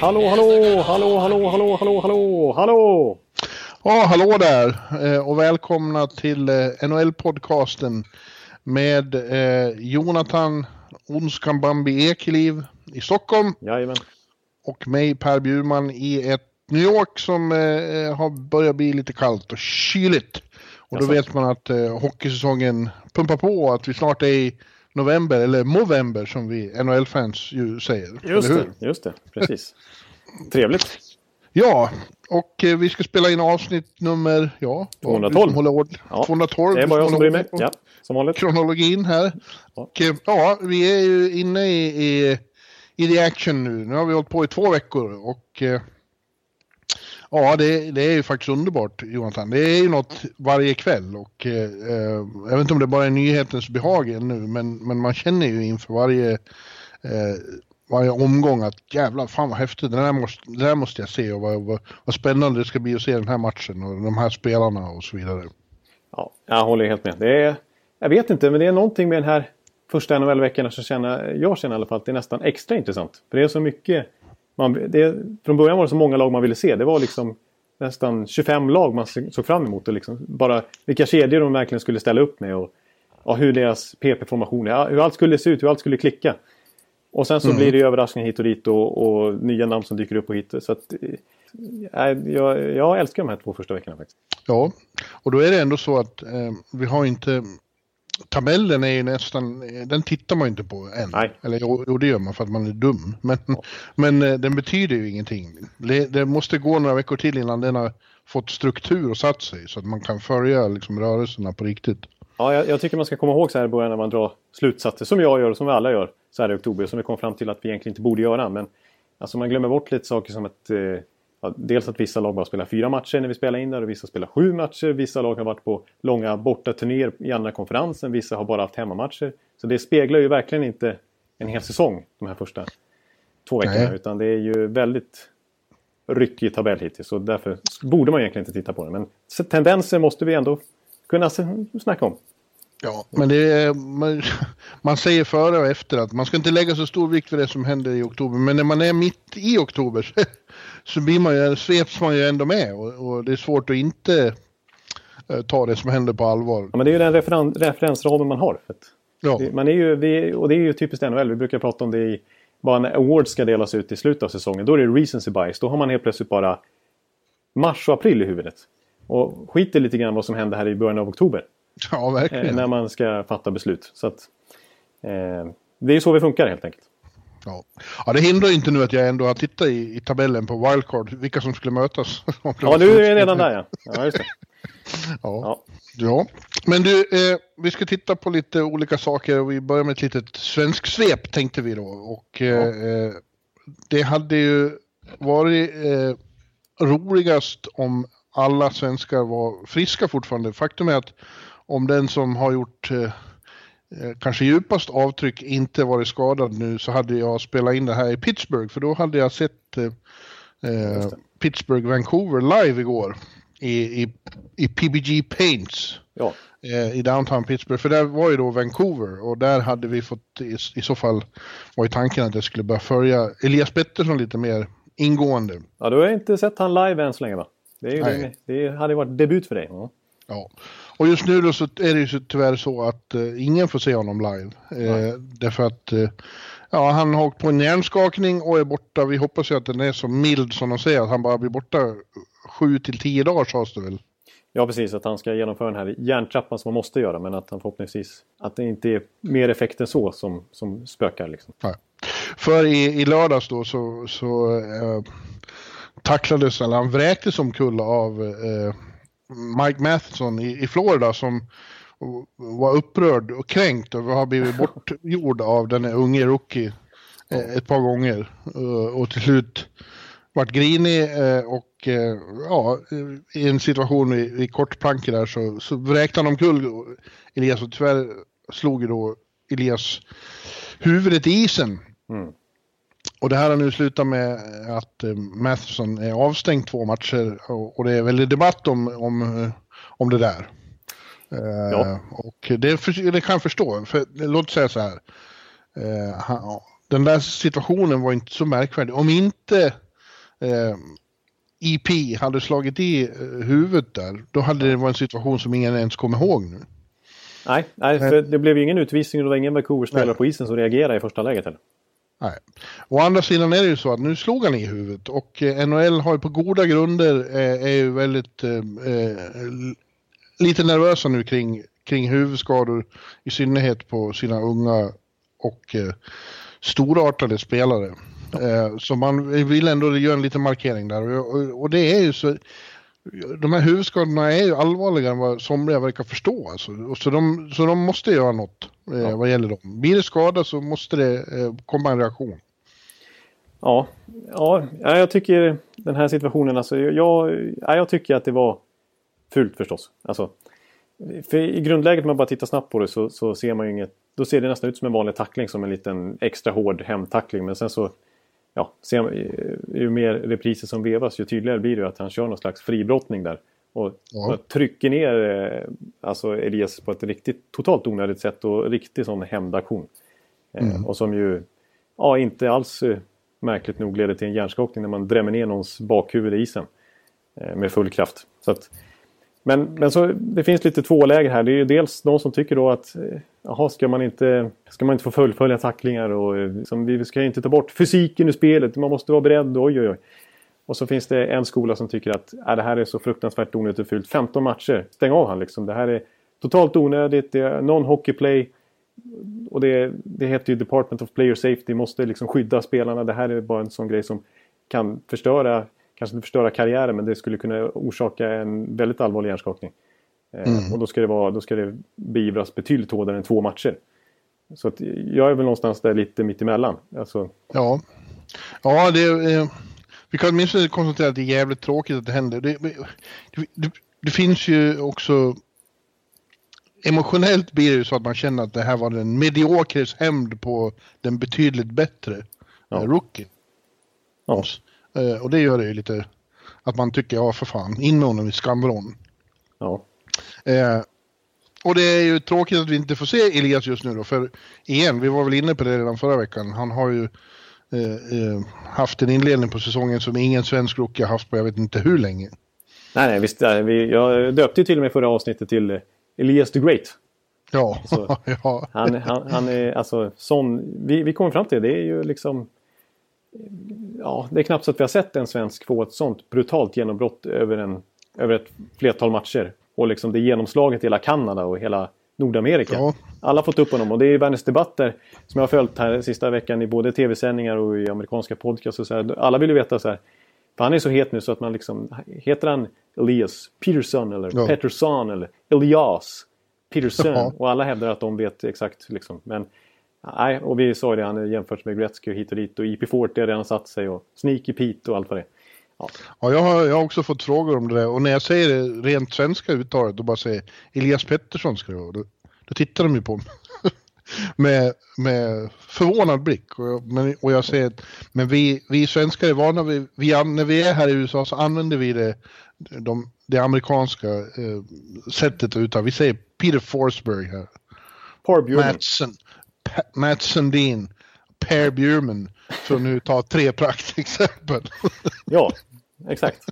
Hallå, hallå, hallå, hallå, hallå, hallå, hallå, hallå! Ja, hallå där eh, och välkomna till eh, NHL-podcasten med eh, Jonathan Onskan Bambi Ekeliv i Stockholm Jajamän. och mig Per Bjurman i ett New York som har börjat bli lite kallt och kyligt. Och då vet man att hockeysäsongen pumpar på att vi snart är i november, eller Movember som vi NHL-fans ju säger. Just det, just det, precis. Trevligt. Ja, och eh, vi ska spela in avsnitt nummer, ja, vad- 212. du som håller ord, Ja, 212. Det är bara jag som bryr mig. Ja, som vanligt. kronologin här. Ja. Och, eh, ja, vi är ju inne i, i, i the action nu. Nu har vi hållit på i två veckor och eh, ja, det, det är ju faktiskt underbart Jonathan. Det är ju något varje kväll och eh, eh, jag vet inte om det bara är nyhetens behag ännu, men, men man känner ju inför varje eh, varje omgång att jävlar, fan vad häftigt, det där måste, det där måste jag se och vad, vad, vad spännande det ska bli att se den här matchen och de här spelarna och så vidare. Ja, jag håller helt med. Det är, jag vet inte, men det är någonting med den här första NHL-veckorna som känner, jag känner i alla fall att det är nästan extra intressant. För det är så mycket. Man, det, från början var det så många lag man ville se. Det var liksom nästan 25 lag man såg fram emot. Och liksom bara vilka kedjor de verkligen skulle ställa upp med. Och, och hur deras PP-formationer, ja, hur allt skulle se ut, hur allt skulle klicka. Och sen så blir det överraskningar hit och dit och, och nya namn som dyker upp och hit. Så att, eh, jag, jag älskar de här två första veckorna faktiskt. Ja, och då är det ändå så att eh, vi har inte... Tabellen är ju nästan, den tittar man ju inte på än. Nej. Eller jo, jo, det gör man för att man är dum. Men, men eh, den betyder ju ingenting. Det, det måste gå några veckor till innan den har fått struktur och satt sig så att man kan följa liksom, rörelserna på riktigt. Ja, jag, jag tycker man ska komma ihåg så här i början när man drar slutsatser, som jag gör och som vi alla gör så här i oktober, som vi kom fram till att vi egentligen inte borde göra. Men alltså man glömmer bort lite saker som att eh, ja, dels att vissa lag bara spelar fyra matcher när vi spelar in där och vissa spelar sju matcher. Vissa lag har varit på långa bortaturnéer i andra konferensen, vissa har bara haft hemmamatcher. Så det speglar ju verkligen inte en hel säsong, de här första två veckorna, Nej. utan det är ju väldigt ryckig tabell hittills. Och därför borde man egentligen inte titta på det. Men tendenser måste vi ändå kunna snacka om. Ja, men det är, man, man säger före och efter att man ska inte lägga så stor vikt vid det som händer i oktober. Men när man är mitt i oktober så, så blir man ju, sveps man ju ändå med. Och, och det är svårt att inte eh, ta det som händer på allvar. Ja, men det är ju den referen referensramen man har. Ja, det- man är ju, vi, och det är ju typiskt NHL. Vi brukar prata om det i bara när awards ska delas ut i slutet av säsongen. Då är det recency bias. Då har man helt plötsligt bara mars och april i huvudet. Och skiter lite grann vad som händer här i början av oktober. ja Eh, verkligen. när man ska fatta beslut. Så att, eh, det är så vi funkar helt enkelt. Ja. ja, det hindrar inte nu att jag ändå har tittat i, i tabellen på wildcard, vilka som skulle mötas. Ja, så. är redan där ja. Ja, just det. Ja. Ja. Ja, men du, eh, vi ska titta på lite olika saker och vi börjar med ett litet svensk svep tänkte vi då. Och eh, eh, det hade ju varit eh, roligast om alla svenskar var friska fortfarande. Faktum är att om den som har gjort eh, eh, kanske djupast avtryck inte varit skadad nu så hade jag spelat in det här i Pittsburgh för då hade jag sett eh, eh, Pittsburgh-Vancouver live igår i, i, i PBG Paints Ja. eh, i downtown Pittsburgh. För där var ju då Vancouver och där hade vi fått i, i så fall var ju tanken att jag skulle börja följa Elias Pettersson lite mer ingående. ja, du har inte sett han live än så länge va? Det, är ju det, det hade varit debut för dig. Ja. Ja. Och just nu då så är det ju så tyvärr så att eh, ingen får se honom live. Eh, därför att eh, ja, han har åkt på en hjärnskakning och är borta. Vi hoppas ju att den är så mild som de säger att han bara blir borta sju till tio dagar sades det väl. Ja, precis. Att han ska genomföra den här järntrappan som man måste göra. Men att han förhoppningsvis... Att det inte är mer effekt än så som, som spökar. Liksom. Nej. För i, i lördags då så, så eh, tacklades, eller han vräktes omkull av eh, Mike Matheson i, i Florida som var upprörd och kränkt över att ha blivit bortgjord av den unge rookie eh, ett par gånger. Eh, och till slut vart grinig eh, och ja, i en situation i, i kortplankor där så, så vräkte han omkull Elias och tyvärr slog ju då Elias huvudet i isen. Mm. Och det här har nu slutat med att eh, Matheson är avstängd två matcher och, och det är väldigt debatt om, om, om det där. Ja. och det, det, kan jag förstå, för låt säga så här. den där situationen var inte så märkvärdig. Om inte eh, IP hade slagit i eh, huvudet där, då hade det varit en situation som ingen ens kommer ihåg nu. Nej, nej för det blev ju ingen utvisning och det var ingen Vancouver-spelare på isen som reagerade i första läget heller. Nej. Å andra sidan är det ju så att nu slog han i huvudet och eh, NHL har ju på goda grunder eh, är ju väldigt eh, eh, lite nervösa nu kring, kring huvudskador i synnerhet på sina unga och eh, storartade spelare. Eh, så man vill ändå göra en liten markering där. Och, och, det är ju så... De här huvudskadorna är ju allvarligare än vad somliga verkar förstå. Alltså. Så, de, så de måste göra något eh, ja. vad gäller dem. Blir det skada så måste det eh, komma en reaktion. Ja, ja, jag tycker den här situationen, alltså, jag, ja, jag tycker att det var fult förstås. Alltså, för i grundläget om man bara tittar snabbt på det så, så ser man ju inget, då ser det nästan ut som en vanlig tackling som en liten extra hård hemtackling. Men sen så ja, ser, ju mer repriser som vevas ju tydligare blir det att han kör någon slags fribrottning där. Och, ja. trycker ner eh, alltså Elias på ett riktigt totalt onödigt sätt och riktig sån hämndaktion. Eh, mm. och som ju ja, inte alls eh, märkligt nog leder till en hjärnskakning när man drämmer ner någons bakhuvud i isen. med full kraft. Så att, men, men så, det finns lite två läger här. Det är ju dels de som tycker då att eh, jaha, ska man inte, ska man inte få fullfölja tacklingar och eh, som, vi ska inte ta bort fysiken ur spelet. Man måste vara beredd. Oj, oj, oj. Och så finns det en skola som tycker att äh, det här är så fruktansvärt onödigt och fult. 15 matcher, stäng av han liksom. Det här är totalt onödigt. Det är non-hockey play. Och det, det heter ju Department of Player Safety. Måste liksom skydda spelarna. Det här är bara en sån grej som kan förstöra kanske inte förstöra karriären men det skulle kunna orsaka en väldigt allvarlig hjärnskakning. Eh, mm. Och då ska, det vara, då ska det beivras betydligt hårdare än två matcher. Så att jag är väl någonstans där lite mittemellan. Alltså... Ja, ja det, eh, vi kan åtminstone konstatera att det är jävligt tråkigt att det händer. Det, det, det, finns ju också emotionellt blir det ju så att man känner att det här var den mediokres hämnd på den betydligt bättre ja. Eh, rookie. Ja. Eh, och det gör det ju lite att man tycker, ja för fan, in med honom i skamvrån. Ja. Eh, och det är ju tråkigt att vi inte får se Elias just nu då, för igen, vi var väl inne på det redan förra veckan, han har ju eh, eh, haft en inledning på säsongen som ingen svensk rookie har haft på jag vet inte hur länge. Nej, nej, visst. Vi, jag döpte ju till och med förra avsnittet till Elias the Great. Ja, alltså, ja. Han, han, han, är alltså sån, vi, vi kommer fram till det, det är ju liksom ja, det är knappt så att vi har sett en svensk få ett sånt brutalt genombrott över, en, över ett flertal matcher. Och liksom det genomslaget i hela Kanada och hela Nordamerika. Ja. Alla har fått upp honom och det är världens debatter som jag har följt här sista veckan i både tv-sändningar och i amerikanska podcasts. Och så här. Alla vill ju veta så här. För han är så het nu så att man liksom... Heter han Elias Peterson eller ja. Pettersson eller Elias Peterson? Ja. Och alla hävdar att de vet exakt liksom. Men Nej, och vi sa det, han är jämfört med Gretzky hit och dit och IP Forte har redan satt sig och Sneaky Pete och allt vad det är. Ja. ja, jag, har, jag har också fått frågor om det där och när jag säger det rent svenska uttalet då bara säger Elias Pettersson ska det vara. Då, då tittar de ju på mig. med, med förvånad blick. Och men, och jag säger att men vi, vi svenskar är vana vid, vi, när vi är här i USA så använder vi det, de, det amerikanska eh, sättet att uttala. Vi säger Peter Forsberg här. Madsen. Matt Sundin, Per Bjurman, för att nu ta tre praktexempel. ja, exakt.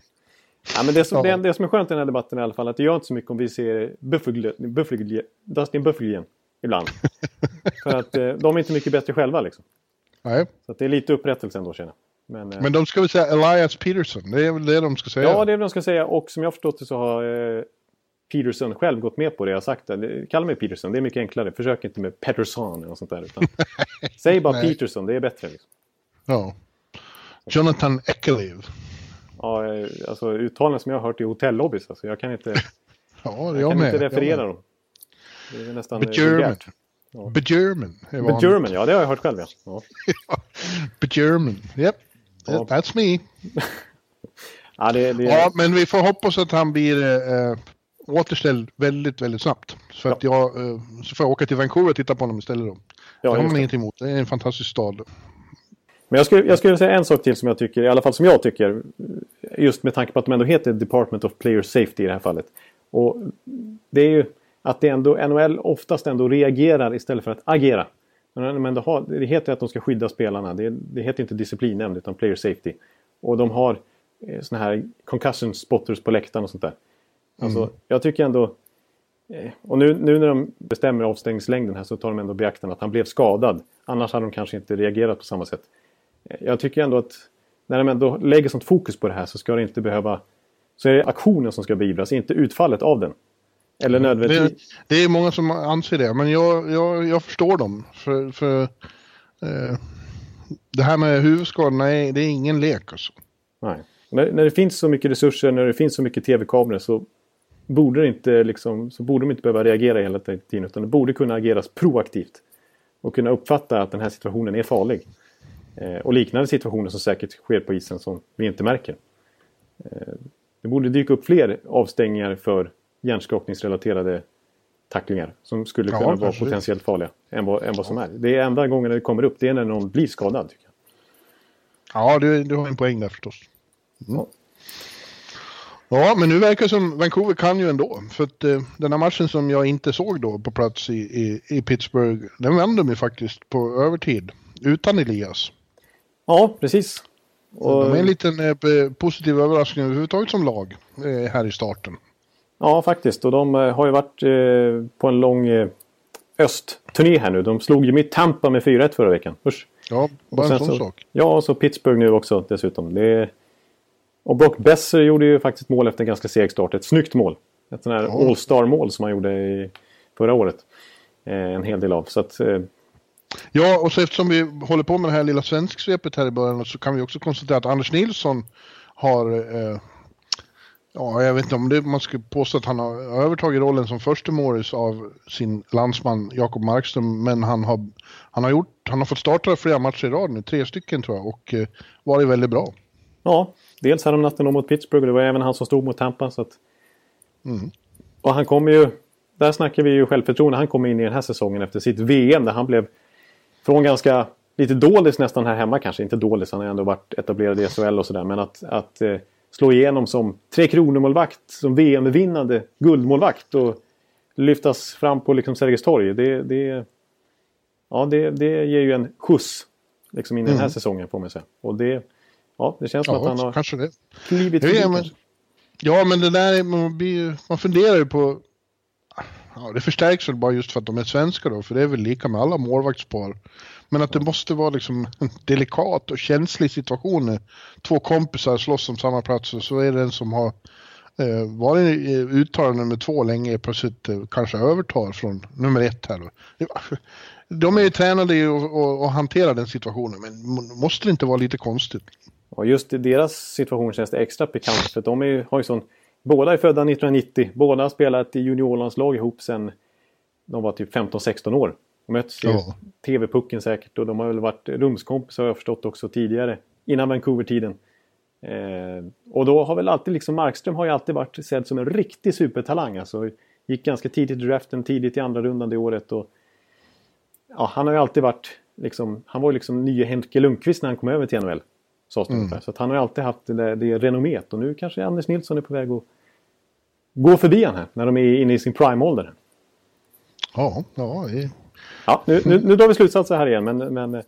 Ja, men det, som, ja. det, det, som är skönt i den här debatten i alla fall att det gör inte så mycket om vi ser Buffel, Dustin Bufflin ibland. För att eh, de är inte mycket bättre själva liksom. Nej. Så det är lite upprättelse ändå känner. Men, eh, men de ska väl säga Elias Peterson? Det är väl det de ska säga? Ja, det är det de ska säga. Och som jag förstått det så har eh, Peterson själv gått med på det jag sagt. Kalla mig Peterson, det är mycket enklare. Försök inte med Pettersson eller sånt där. Utan säg bara Peterson, det är bättre. Liksom. Ja. Jonathan Eckerlev. Ja, alltså uttalanden som jag har hört i hotellobbys. Alltså, jag kan inte, ja, jag kan med, inte referera dem. Det är nästan Bejurman. Ja. Bejurman. Bejurman, ja det har jag hört själv. Ja. ja. But German, yep. That's me. Ja, det, det, Ja, men vi får hoppas att han blir eh, återställd väldigt, väldigt snabbt. Så att jag, eh, så får jag åka till Vancouver och titta på honom istället då. Ja, det har man ingenting emot. Det är en fantastisk stad. Men jag skulle, jag skulle säga en sak till som jag tycker, i alla fall som jag tycker, just med tanke på att de ändå heter Department of Player Safety i det här fallet. Och det är ju att det ändå, NHL oftast ändå reagerar istället för att agera. Men de har, det heter att de ska skydda spelarna. Det, det heter inte disciplinnämnd utan Player Safety. Och de har eh, såna här concussion spotters på läktaren och sånt där. Alltså, jag tycker ändå... eh, Och nu, nu när de bestämmer avstängningslängden här så tar de ändå beaktande att han blev skadad. Annars hade de kanske inte reagerat på samma sätt. Eh, Jag tycker ändå att när de ändå lägger sånt fokus på det här så ska det inte behöva... Så är det aktionen som ska beivras, inte utfallet av den. Eller Det, nödvändigtvis... det är många som anser det, men jag, jag, jag förstår dem. För, för eh, det här med huvudskadorna, det är ingen lek alltså. Nej. När, när det finns så mycket resurser, när det finns så mycket tv-kameror så borde, inte, liksom, så borde de inte behöva reagera hela tiden. Utan det borde kunna ageras proaktivt. Och kunna uppfatta att den här situationen är farlig. Eh, och liknande situationer som säkert sker på isen som vi inte märker. Eh, det borde dyka upp fler avstängningar för hjärnskakningsrelaterade tacklingar. Som skulle Ja, kunna vara kanske det. potentiellt farliga. Än vad, än vad som är. Det är enda gången det kommer upp. Det är när någon blir skadad. Ja, du, du har en poäng där förstås. Ja. Ja, men nu verkar det som Vancouver kan ju ändå. För att eh, den här matchen som jag inte såg då på plats i, i, i Pittsburgh, den vände de ju faktiskt på övertid. Utan Elias. Ja, precis. Och- De är en liten eh, positiv överraskning överhuvudtaget som lag eh, här i starten. Ja, faktiskt. Och de eh, har ju varit eh, på en lång eh, östturné här nu. De slog ju mitt Tampa med 4-1 förra veckan. Usch. Ja, bara en sån så, sak. Ja, och så Pittsburgh nu också dessutom. Det. Och Brock Besser gjorde ju faktiskt mål efter en ganska seg start. Ett snyggt mål. Ett sånt här Ja. All-Star-mål som han gjorde i förra året. Eh, en hel del av. Så att, eh, Ja, och så eftersom vi håller på med det här lilla svensksvepet här i början så kan vi också konstatera att Anders Nilsson har eh, Ja, jag vet inte om det, man skulle påstå att han har övertagit rollen som första målis av sin landsman Jakob Markström, men han har, han har, gjort, han har fått starta flera matcher i rad nu, tre stycken tror jag, och eh, varit väldigt bra. ja, dels hade de natten om mot Pittsburgh och det var även han som stod mot Tampa. Så att... Mm. Och han kommer ju... Där snackar vi ju självförtroende. Han kommer in i den här säsongen efter sitt VM där han blev från ganska lite dålis nästan här hemma kanske. Inte dålis, han har ändå varit etablerad i SHL och sådär. Men att, att eh, slå igenom som Tre Kronor-målvakt, som VM-vinnande guldmålvakt och lyftas fram på liksom Sergels torg. Det, det, ja, det, det ger ju en skjuts liksom in i den här Mm. säsongen får man säga. Och det, ja, det känns som att han Ja, har kanske det. klivit Ja, förbi men, kanske. ja, men det där, är- man, blir, man funderar ju på... Ja, det förstärks väl bara just för att de är svenskar då, för det är väl lika med alla målvaktspar. Men att det måste vara liksom en delikat och känslig situation när två kompisar slåss om samma plats och så är det den som har eh, varit uttalad nummer två länge plötsligt eh, kanske övertar från nummer ett här. Då. De är ju tränade i att hantera den situationen, men måste det inte vara lite konstigt? Och just i deras situation känns det extra pikant. För de är har ju sån, båda är födda 1990. Båda har spelat i juniorlandslag ihop sedan de var typ 15-16 år. De möts i Ja. TV-pucken säkert. Och de har väl varit rumskompisar har jag förstått också tidigare. Innan Vancouver-tiden. Eh, och då har väl alltid liksom Markström har ju alltid varit sedd som en riktig supertalang. Alltså, gick ganska tidigt i draften, tidigt i andra rundan det året. Och, ja, han har ju alltid varit liksom, han var ju liksom nye Henke Lundqvist när han kom över till NHL. Sades det Mm. ungefär. Så han har alltid haft det, där- det renommet. Och nu kanske Anders Nilsson är på väg att gå förbi han här. När de är inne i sin prime-ålder. Ja, ja, det- Ja, nu, nu, nu drar vi slutsatser här igen. Men, men eh,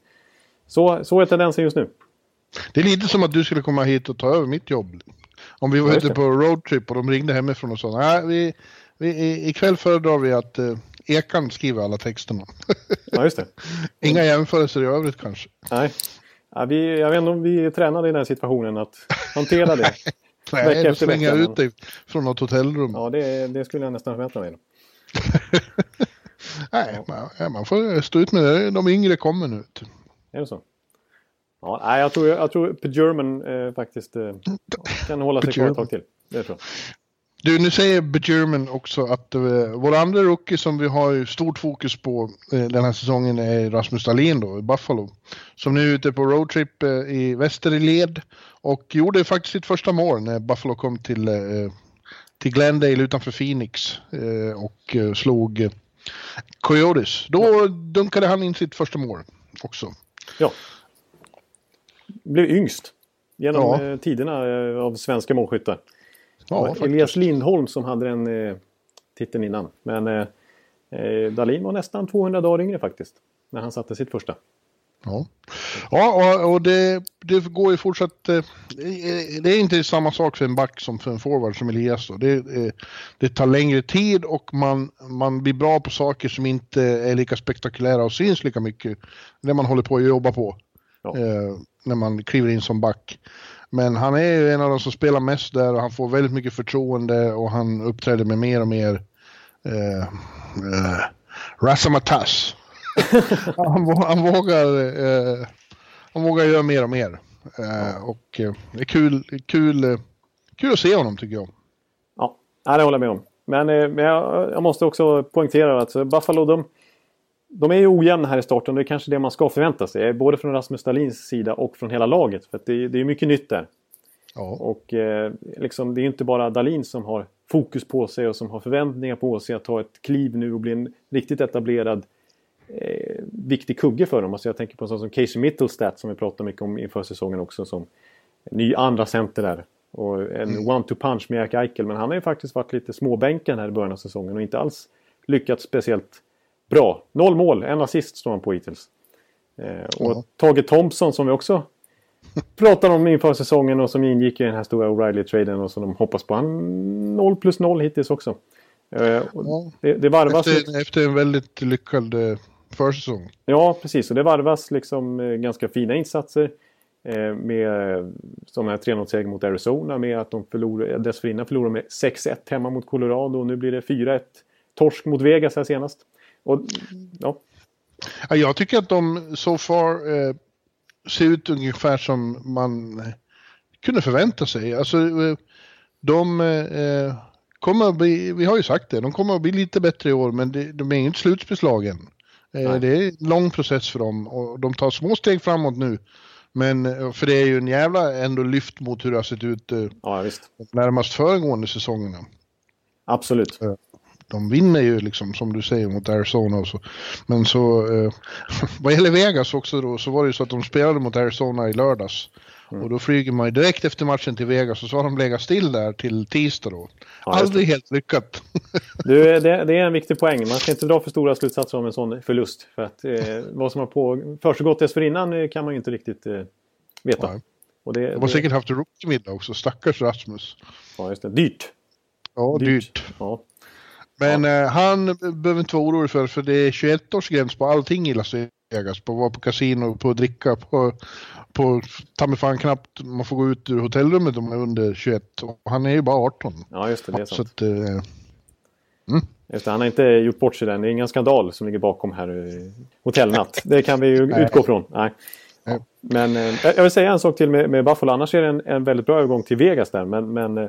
så, så är tendensen just nu. Det är lite som att du skulle komma hit och ta över mitt jobb. Om vi var ute på roadtrip och de ringde hemifrån och sa nej, vi, vi, i- ikväll föredrar vi att eh, Ekan skriver alla texterna. Ja, just det. Inga jämförelser i övrigt kanske. Nej. Ja, vi, jag vet inte om vi är tränade i den här situationen att hantera det. Nej, Vecka efter jag vecka, ut dig från något hotellrum. Ja, det, det skulle jag nästan förvänta mig. Nej, man, man får stå ut med det. De yngre kommer nu. Är det så? Ja, nej, jag tror, jag tror. German eh, faktiskt eh, kan hålla sig kvar ett tag till. Det tror Du, nu säger Bjurman också att uh, vår andra rookie som vi har stort fokus på uh, den här säsongen är Rasmus Dahlin då, i Buffalo. Som nu är ute på roadtrip uh, i västerled och gjorde faktiskt sitt första mål när Buffalo kom till, uh, till Glendale utanför Phoenix och slog Coyotes. Då dunkade han in sitt första mål också. Ja. Blev yngst genom ja. tiderna av svenska målskyttar. Ja, Elias Lindholm som hade den eh, titeln innan. Men eh, eh Dalin var nästan 200 dagar yngre faktiskt. När han satte sitt första. Ja, ja och det, det går ju fortsatt. Eh, det är inte samma sak för en back som för en forward som Elias. Då. Det, eh, det tar längre tid och man, man blir bra på saker som inte är lika spektakulära och syns lika mycket. Det man håller på att jobba på. Ja. när man kliver in som back. Men han är ju en av de som spelar mest där och han får väldigt mycket förtroende och han uppträder med mer och mer eh, eh, Rassamatas. han, han, vågar, eh, han vågar göra mer och mer. Eh, och eh, det är kul, kul, kul att se honom tycker jag. Ja, det håller jag med om. Men, eh, men jag, jag, måste också poängtera att Buffalo de, de är ju ojämna här i starten. Det är kanske det man ska förvänta sig. Både från Rasmus Dahlins sida och från hela laget. För det, det, är mycket nytt där. Ja. Och eh, liksom, det är inte bara Dahlin som har fokus på sig och som har förväntningar på sig att ta ett kliv nu och bli en riktigt etablerad eh, viktig kugge för dem. Alltså jag tänker på en sån som Casey Mittelstadt som vi pratade mycket om inför säsongen också. Som ny andra center där. Och en mm. one-two punch med Jack Eichel. Men han har ju faktiskt varit lite småbänken här i början av säsongen och inte alls lyckats speciellt bra. Noll mål, en assist står han på hittills. Eh, och ja. Tage Thompson som vi också pratade om inför säsongen och som ingick i den här stora O'Reilly-traden och som de hoppas på. Han 0 plus 0 hittills också. Eh, ja. det, det varvas... Efter, efter, en väldigt lyckad eh, försäsong. Ja, precis. Och det varvas liksom eh, ganska fina insatser. Eh, med som här 3-0-seger mot Arizona med att de förlorade, dessförinnan förlorade med 6-1 hemma mot Colorado och nu blir det 4-1 torsk mot Vegas här senast. Och, ja. Ja, jag tycker att de so far eh, ser ut ungefär som man kunde förvänta sig. Alltså, eh, de eh, kommer att bli, vi har ju sagt det, de kommer att bli lite bättre i år men det, de är inte slutspelslagen. Eh, det är en lång process för dem och de tar små steg framåt nu. Men eh, för det är ju en jävla ändå lyft mot hur det har sett ut eh, ja, närmast föregående säsongerna. Absolut de vinner ju liksom som du säger mot Arizona och så. Men så, eh, vad gäller Vegas också då, så var det ju så att de spelade mot Arizona i lördags. Mm. Och då flyger man ju direkt efter matchen till Vegas och så har de legat still där till tisdag då. Ja, Aldrig helt lyckat. du, det, det, är en viktig poäng. Man ska inte dra för stora slutsatser om en sån förlust. För att eh, vad som har på, försiggått dessförinnan eh, kan man ju inte riktigt eh, veta. Nej. Och det, de har det... säkert haft rookie-middag också, stackars Rasmus. Ja, just det. Dyrt. Ja, dyrt. dyrt. Ja. Men ja. eh, han behöver inte vara orolig för, för det är 21-årsgräns på allting i Las Vegas. På att vara på kasino, på att dricka, på, på ta mig fan knappt man får gå ut ur hotellrummet om man är under 21. Och han är ju bara 18. Ja, just det. Det är sant. Att, eh, mm. Just det, han har inte gjort bort sig den. Det är ingen skandal som ligger bakom här. Hotellnatt. Det kan vi ju utgå från. Nej. Men eh, jag vill säga en sak till med, med Buffalo. Annars är det en, en väldigt bra övergång till Vegas där. Men, men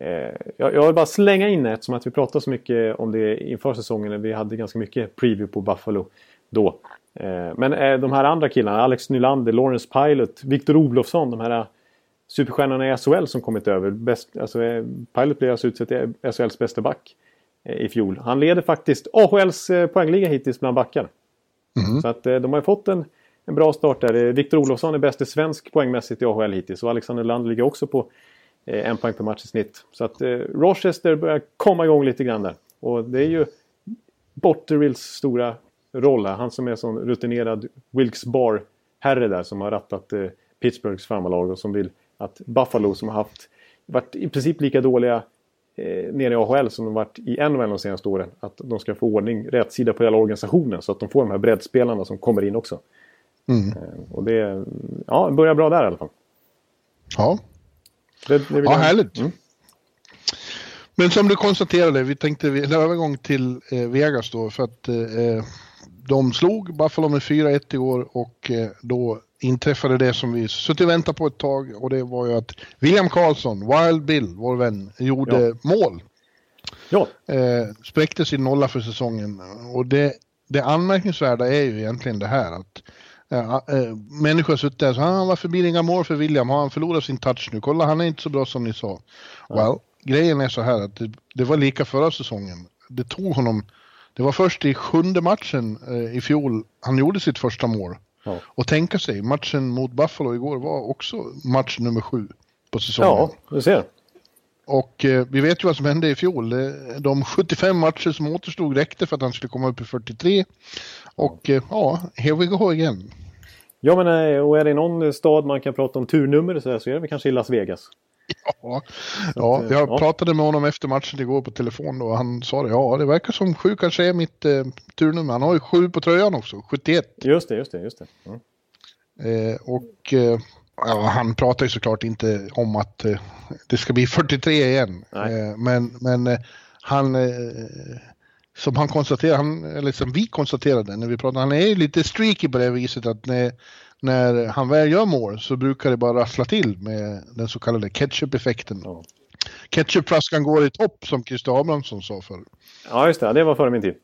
eh, Eh, jag, vill bara slänga in det eftersom att vi pratade så mycket om det inför säsongen. Vi hade ganska mycket preview på Buffalo då. Eh, men eh, de här andra killarna, Alex Nylander, Lawrence Pilot, Viktor Olofsson, de här superstjärnorna i SHL som kommit över. Bäst, alltså, Pilot blev alltså utsedd till SHLs bästa back i fjol. Han leder faktiskt AHLs poängliga hittills bland backar. Mm. Så att de har fått en, en bra start där. Viktor Olofsson är bäst i svensk poängmässigt i AHL hittills och Alexander Land ligger också på en poäng per match i snitt. Så att eh, Rochester börjar komma igång lite grann där. Och det är ju Botterills stora roll här. Han som är sån rutinerad Wilkes Bar-herre där som har rattat eh, Pittsburghs farmarlag och som vill att Buffalo som har haft varit i princip lika dåliga eh, nere i AHL som de varit i NHL de senaste åren. Att de ska få ordning, rätt sida på hela organisationen så att de får de här breddspelarna som kommer in också. Mm. Eh, och det ja, börjar bra där i alla fall. Ja, det, det ja, härligt. Mm. Men som du konstaterade, vi tänkte en övergång till eh, Vegas då för att eh, de slog Buffalo med 4-1 i år och eh, då inträffade det som vi suttit och väntat på ett tag och det var ju att William Karlsson, Wild Bill, vår vän, gjorde ja. mål. Ja. Eh, spräckte sin nolla för säsongen och det, det anmärkningsvärda är ju egentligen det här att äh, äh, människor har suttit där och sagt ah, varför blir det inga mål för William? Har han förlorat sin touch nu? Kolla, han är inte så bra som ni sa. Ja. Well, grejen är så här att det, det, var lika förra säsongen. Det tog honom, det var först i sjunde matchen eh, i fjol han gjorde sitt första mål. Ja. Och tänka sig, matchen mot Buffalo igår var också match nummer sju på säsongen. Ja, du ser. Och eh, vi vet ju vad som hände i fjol. De 75 matcher som återstod räckte för att han skulle komma upp i 43. Och eh, ja, here we go again. Ja, men eh, och är det någon stad man kan prata om turnummer så, så är det väl kanske i Las Vegas. Ja, ja att, jag ja. pratade med honom efter matchen igår på telefon och han sa det. Ja, det verkar som sju kanske är mitt eh, turnummer. Han har ju sju på tröjan också, 71. Just det, just det, just det. Mm. Eh, och eh, ja, han pratar ju såklart inte om att eh, det ska bli 43 igen. Eh, men men eh, han, eh, som han konstaterar, han, eller som vi konstaterade när vi pratade, han är ju lite streaky på det viset att när, när han väl gör mål så brukar det bara rassla till med den så kallade ketchup-effekten. Ja. Ketchupflaskan går i topp som Christer Abrahamsson sa förr. Ja, just det. Det var före min tid.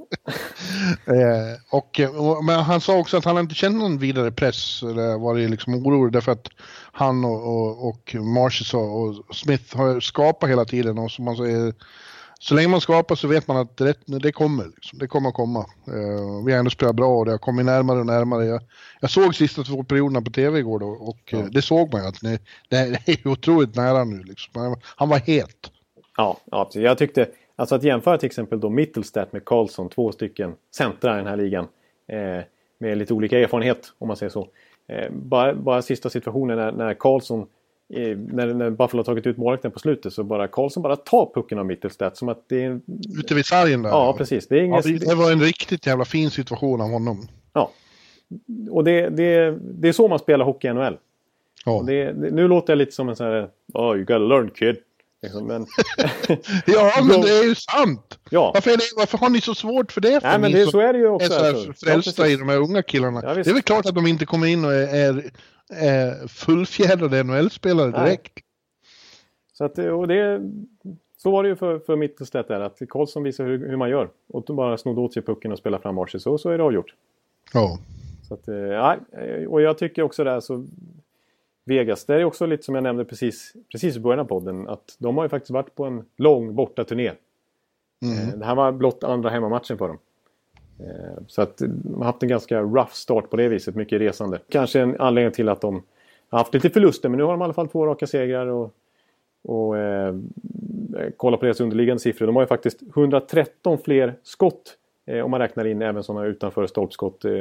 eh, och, men han sa också att han inte känt någon vidare press eller varit liksom orolig därför att han och, och, och Marshall och Smith har skapat hela tiden och som man säger så länge man skapar så vet man att det, det kommer. Liksom. Det kommer att komma. Uh, vi har ändå spelat bra och det har kommit närmare och närmare. Jag, jag såg sista två perioderna på tv igår då, och ja. uh, det såg man ju att det, det är otroligt nära nu. Liksom. Han var het. Ja, ja, jag tyckte Alltså att jämföra till exempel då Mittelstadt med Karlsson, två stycken centra i den här ligan. Eh, med lite olika erfarenhet om man säger så. Eh, bara, bara sista situationen när, när Karlsson när, när Buffalo har tagit ut målvakten på slutet så bara Karlsson bara tar pucken av Mittelstadt som att det är... Ute vid sargen där? Ja, precis. Det, är inget... ja, det var en riktigt jävla fin situation av honom. Ja. Och det, det, det är så man spelar hockey i NHL. Ja. Det, nu låter jag lite som en sån här... Oh, you gotta learn kid. Liksom, men... ja, men det är ju sant! Ja. Varför, det, varför har ni så svårt för det? För Nej, men det, så är det ju också. Är så frälsta ja, i de här unga killarna. Ja, det är väl klart att de inte kommer in och är, är, är fullfjädrade NHL-spelare direkt. Nej. Så, att, och det, så var det ju för, för Mittelstedt där, att Karlsson visar hur, hur man gör. Och de bara snodde åt sig pucken och spelade fram varsin, så, så är det avgjort. Ja. Så att, ja, och jag tycker också där så Vegas, det är också lite som jag nämnde precis, precis i början av podden. Att de har ju faktiskt varit på en lång bortaturné. Mm. Eh, det här var blott andra hemmamatchen för dem. Eh, så att de har haft en ganska rough start på det viset, mycket resande. Kanske en anledning till att de har haft lite förluster, men nu har de i alla fall två raka segrar. Och, och eh, kolla på deras underliggande siffror. De har ju faktiskt 113 fler skott eh, om man räknar in även sådana utanför stolpskott, eh,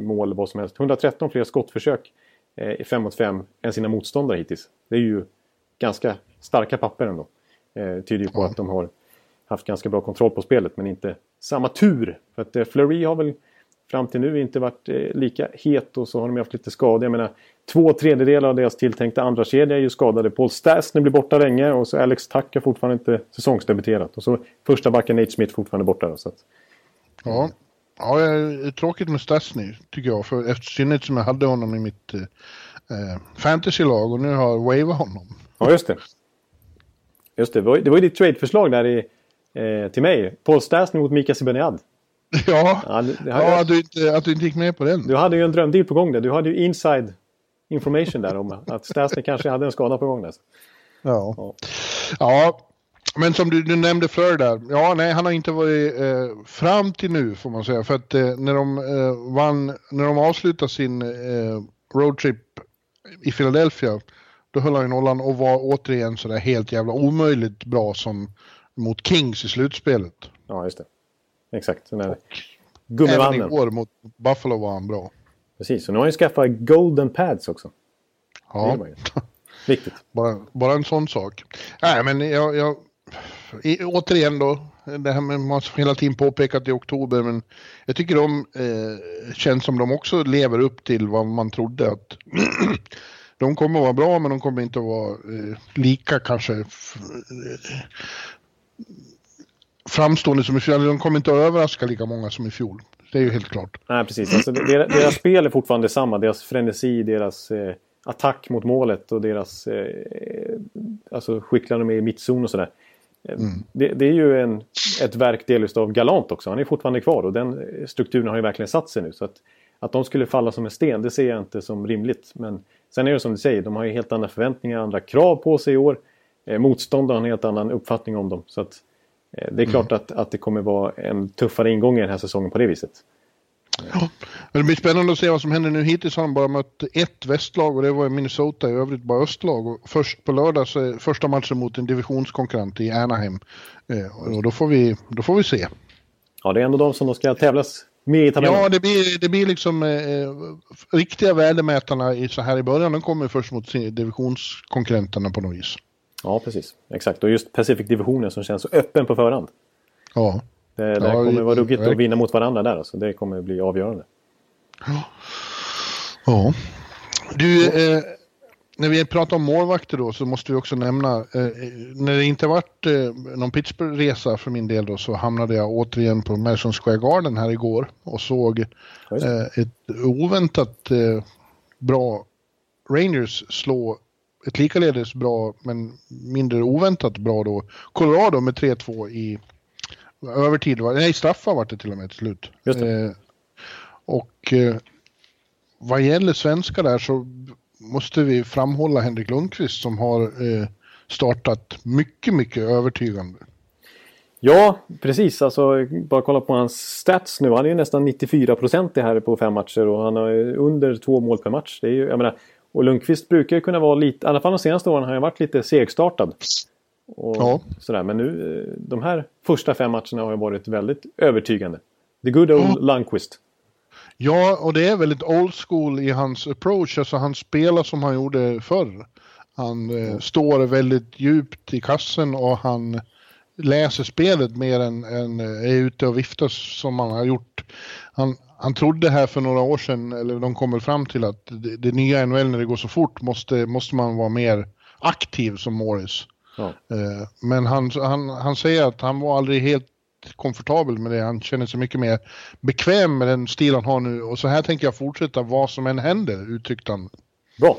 mål, vad som helst. 113 fler skottförsök eh, i 5 mot 5 än sina motståndare hittills. Det är ju ganska starka papper ändå. Eh, tyder ju på mm. att de har haft ganska bra kontroll på spelet men inte samma tur. För att eh, Fleury har väl fram till nu inte varit eh, lika het och så har de haft lite skador. Jag menar, två tredjedelar av deras tilltänkta andra kedja är ju skadade. Paul Stastny blir borta länge och så Alex Tack har fortfarande inte säsongsdebuterat. Och så första backen Nate Smith fortfarande borta. Då, så att, ja. Ja, tråkigt med Stasny tycker jag. För efter synnerhet som jag hade honom i mitt eh, eh fantasylag och nu har jag wavat honom. Ja, just det. Just det, det var ju ditt tradeförslag där i, eh, till mig. Paul Stasny mot Mika Zibanejad. Ja, ja, det, ja att, du inte, att du inte gick med på den. Du hade ju en drömdeal på gång där. Du hade ju inside information där om att Stasny kanske hade en skada på gång. Där. Ja. ja. ja. Men som du, du nämnde Fleur där, ja nej han har inte varit eh, fram till nu får man säga. För att eh, när de eh, vann, när de avslutade sin eh, roadtrip i Philadelphia, då höll han ju nollan och var återigen sådär helt jävla omöjligt bra som mot Kings i slutspelet. Ja, just det. Exakt. Den Även igår mot Buffalo var han bra. Precis, och nu har han ju skaffat golden pads också. Ja. Viktigt. Bara, bara en sån sak. Nej, men jag, jag i, återigen då, det här med man hela tiden påpekat i oktober, men jag tycker de eh, känns som de också lever upp till vad man trodde att de kommer att vara bra, men de kommer inte att vara eh, lika kanske eh, framstående som i fjol. De kommer inte att överraska lika många som i fjol. Det är ju helt klart. Nej, precis. Alltså, deras, deras spel är fortfarande samma. Deras frenesi, deras eh, attack mot målet och deras... Eh, alltså skicklar de i mittzon och sådär. Eh, mm. Det, det, är ju en, ett verk delvis av Galant också. Han är fortfarande kvar och den strukturen har ju verkligen satt sig nu. Så att, att de skulle falla som en sten, det ser jag inte som rimligt. Men sen är det som du säger, de har ju helt andra förväntningar, andra krav på sig i år. Eh, motståndaren har en helt annan uppfattning om dem. Så att, eh, det är klart mm. att, att det kommer vara en tuffare ingång i den här säsongen på det viset. Ja, det blir spännande att se vad som händer nu. Hittills har de bara mött ett västlag och det var Minnesota, i övrigt bara östlag. Och först på lördag så första matchen mot en divisionskonkurrent i Anaheim. Eh, och då får, vi, då får vi se. Ja, det är ändå de som ska tävlas med i tabellen. Ja, det blir, det blir liksom eh, riktiga värdemätarna i, så här i början. De kommer först mot divisionskonkurrenterna på något vis. Ja, precis. Exakt. Och just Pacific-divisionen som känns så öppen på förhand. Ja. Det, det ja, kommer vara ruggigt att vinna mot varandra där. Alltså. Det kommer bli avgörande. Ja. ja. Du, eh, när vi pratar om målvakter då så måste vi också nämna, eh, när det inte varit eh, någon Pittsburgh-resa för min del då så hamnade jag återigen på Madison Square Garden här igår och såg eh, ett oväntat eh, bra Rangers slå ett likaledes bra men mindre oväntat bra då Colorado med 3-2 i övertid, nej straffar var det till och med till slut. Eh, och eh, vad gäller svenskar där så måste vi framhålla Henrik Lundqvist som har eh, startat mycket, mycket övertygande. Ja, precis. Alltså, bara kolla på hans stats nu. Han är ju nästan 94 procent här på fem matcher och han har under två mål per match. Det är ju, jag menar, och Lundqvist brukar ju kunna vara lite, i alla fall de senaste åren har han varit lite segstartad. Och ja. sådär. Men nu, eh, de här första fem matcherna har ju varit väldigt övertygande. The good old ja. Lundqvist. Ja, och det är väldigt old school i hans approach. Alltså han spelar som han gjorde förr. Han eh, står väldigt djupt i kassen och han läser spelet mer än, än är ute och viftar som han har gjort. Han, han trodde här för några år sedan, eller de kommer fram till att det, det nya NHL när det går så fort måste, måste man vara mer aktiv som Morris. Ja. Eh, men han, han, han säger att han var aldrig helt komfortabel med det. Han känner sig mycket mer bekväm med den stil han har nu. Och så här tänker jag fortsätta vad som än händer, uttryckte han. Bra.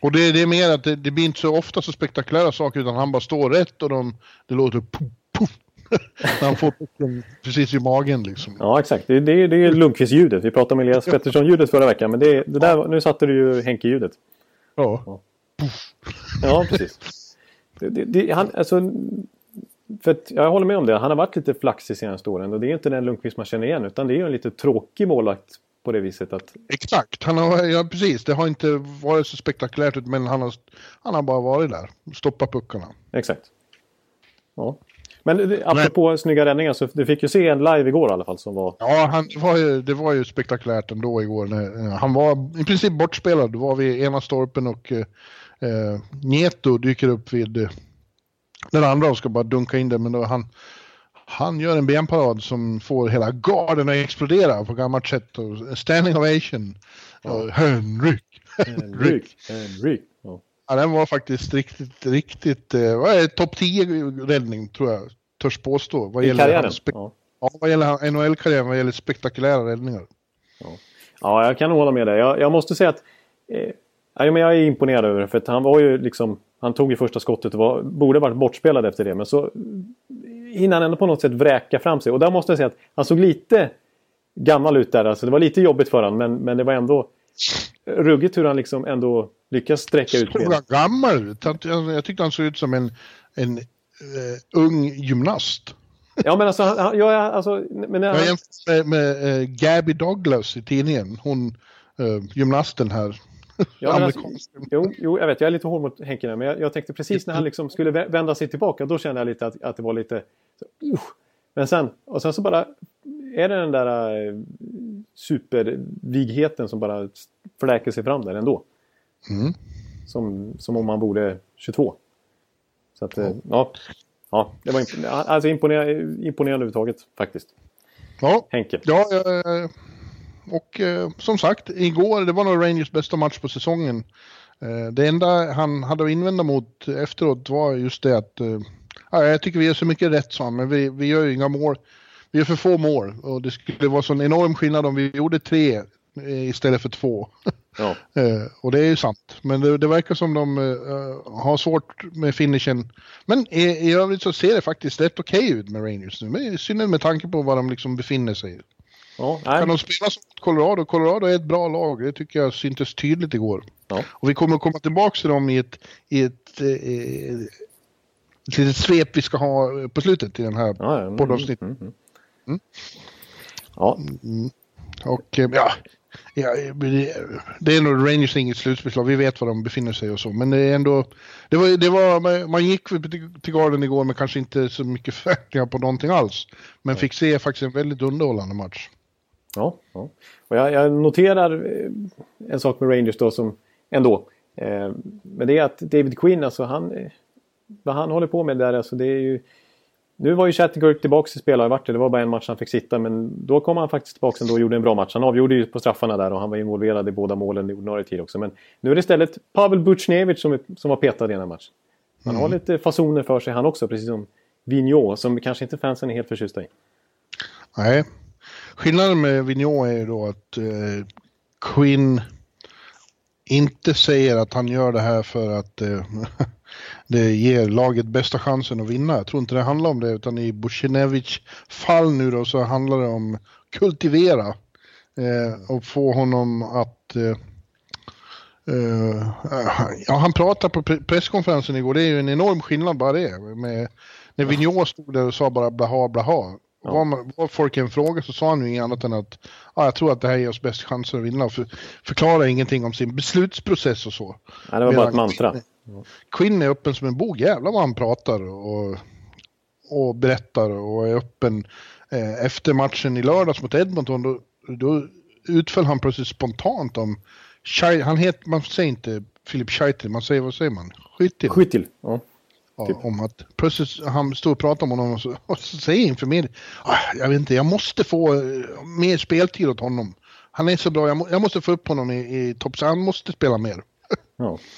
Och det, det är mer att det, det, blir inte så ofta så spektakulära saker utan han bara står rätt och de, det låter puff, puff. Han får pucken precis i magen liksom. Ja exakt, det, det, det är Lundqvist-ljudet. Vi pratade om Elias Pettersson-ljudet förra veckan men det, det där, nu satte du ju Henke-ljudet. Ja. Ja. ja, precis. Det, han, alltså, för jag håller med om det. Han har varit lite flaxig senaste åren och det är inte den Lundqvist man känner igen utan det är ju en lite tråkig målvakt på det viset att... Exakt, han har, ja, precis. Det har inte varit så spektakulärt men han har, han har bara varit där. Stoppat puckarna. Exakt. Ja. Men apropå men, snygga räddningar så du fick ju se en live igår i alla fall som var... Ja, han, var ju, det var ju spektakulärt ändå igår. När, han var i princip bortspelad. Då var vi ena stolpen och eh, Nieto dyker upp vid eh, den andra och ska bara dunka in det. Men då han, han gör en benparad som får hela garden att explodera på gammalt sätt. Och standing ovation. Ja. Henrik! Henrik! Henrik! Ja. Ja, den var faktiskt riktigt, riktigt, eh, vad är topp 10 räddning tror jag, törs påstå. Vad I gäller karriären? Ja. ja, vad gäller NHL-karriären, vad gäller spektakulära räddningar. Ja. ja, jag kan hålla med dig. Jag, jag måste säga att eh, Ja, men jag är imponerad över det för att han var ju liksom... Han tog ju första skottet och var, borde varit bortspelad efter det men så hinner han ändå på något sätt vräka fram sig. Och där måste jag säga att han såg lite gammal ut där. Alltså det var lite jobbigt för honom men, men det var ändå ruggigt hur han liksom ändå lyckas sträcka ut benen. Såg gammal ut? Jag tyckte han såg ut som en, en uh, ung gymnast. Ja men alltså, han, ja, alltså men jag jämför med, med uh, Gabby Douglas i tidningen. Hon, uh, gymnasten här. Ja, alltså, jo, jo, jag vet, jag är lite hård mot Henke men jag, jag, tänkte precis när han liksom skulle vända sig tillbaka, då kände jag lite att, att det var lite... Så, uh, men sen, och sen så bara är det den där supervigheten som bara fläker sig fram där ändå. Mm. Som, som om man borde 22. Så att, uh, ja. ja, det var imp alltså imponerande, imponerande överhuvudtaget faktiskt. Ja, Henke. Ja, jag, och eh, som sagt, igår, det var nog Rangers bästa match på säsongen. Eh, det enda han hade att invända mot efteråt var just det att, eh, ja, jag tycker vi gör så mycket rätt sa han, men vi, vi gör ju inga mål. vi gör för få mål och det skulle vara sån enorm skillnad om vi gjorde tre eh, istället för två. Ja. Eh, och det är ju sant. Men det, det verkar som de uh, har svårt med finishen. Men i, i övrigt så ser det faktiskt rätt okej okay ut med Rangers nu. I synnerhet med tanke på var de liksom befinner sig. Ja, kan de spela som Colorado? Colorado är ett bra lag. Det tycker jag syntes tydligt igår. Ja. Och vi kommer att komma tillbaka till dem i ett, i ett, eh, ett litet svep vi ska ha på slutet i den här ja, mm, poddavsnittet. Mm, mm. Mm. Ja. Mm. Och ja, ja, det är nog Rangers inget slutspelslag. Vi vet var de befinner sig och så. Men det är ändå... Det var, det var, man gick till Garden igår med kanske inte så mycket förväntningar på någonting alls. Men fick se faktiskt en väldigt underhållande match. Ja, ja. Och jag, jag, noterar eh, en sak med Rangers då som ändå. Eh, men det är att David Quinn, alltså han... Eh, vad han håller på med där, alltså det är ju... Nu var ju Chattenkirk tillbaka i spelare vart det. Var bara en match han fick sitta men då kom han faktiskt tillbaka ändå och gjorde en bra match. Han avgjorde ju på straffarna där och han var involverad i båda målen i ordinarie tid också. Men nu är det istället Pavel Butjnevich som, som var petad i den här matchen. Han mm. har lite fasoner för sig han också, precis som Vigneault som kanske inte fansen är helt förtjusta i. Nej, Skillnaden med Vigneault är ju då att eh, Quinn inte säger att han gör det här för att eh, det ger laget bästa chansen att vinna. Jag tror inte det handlar om det utan i Bushinevic fall nu då så handlar det om kultivera eh, och få honom att eh, Uh, ja, han pratade på presskonferensen igår, det är ju en enorm skillnad bara det. Med, när Vigneault stod där och sa bara blaha blaha. Ja. Var, man, var folk en fråga så sa han ju inget annat än att ah, jag tror att det här ger oss bäst chanser att vinna. För, förklara ingenting om sin beslutsprocess och så. Ja, det var bara ett mantra. Quinn, Quinn är öppen som en bok. Jävlar vad han pratar och, och berättar och är öppen. Eh, efter matchen i lördags mot Edmonton då, då utföll han plötsligt spontant om han heter, man säger inte Filip Scheitel, man säger, vad säger man? Skyttil. Skyttil, ja. Ja, typ. om att plötsligt han står och pratar med honom och så, och så säger inför mig, ah, jag vet inte, jag måste få eh, mer speltid åt honom. Han är så bra, jag, må, jag måste få upp honom i, i topp, så han måste spela mer. Ja.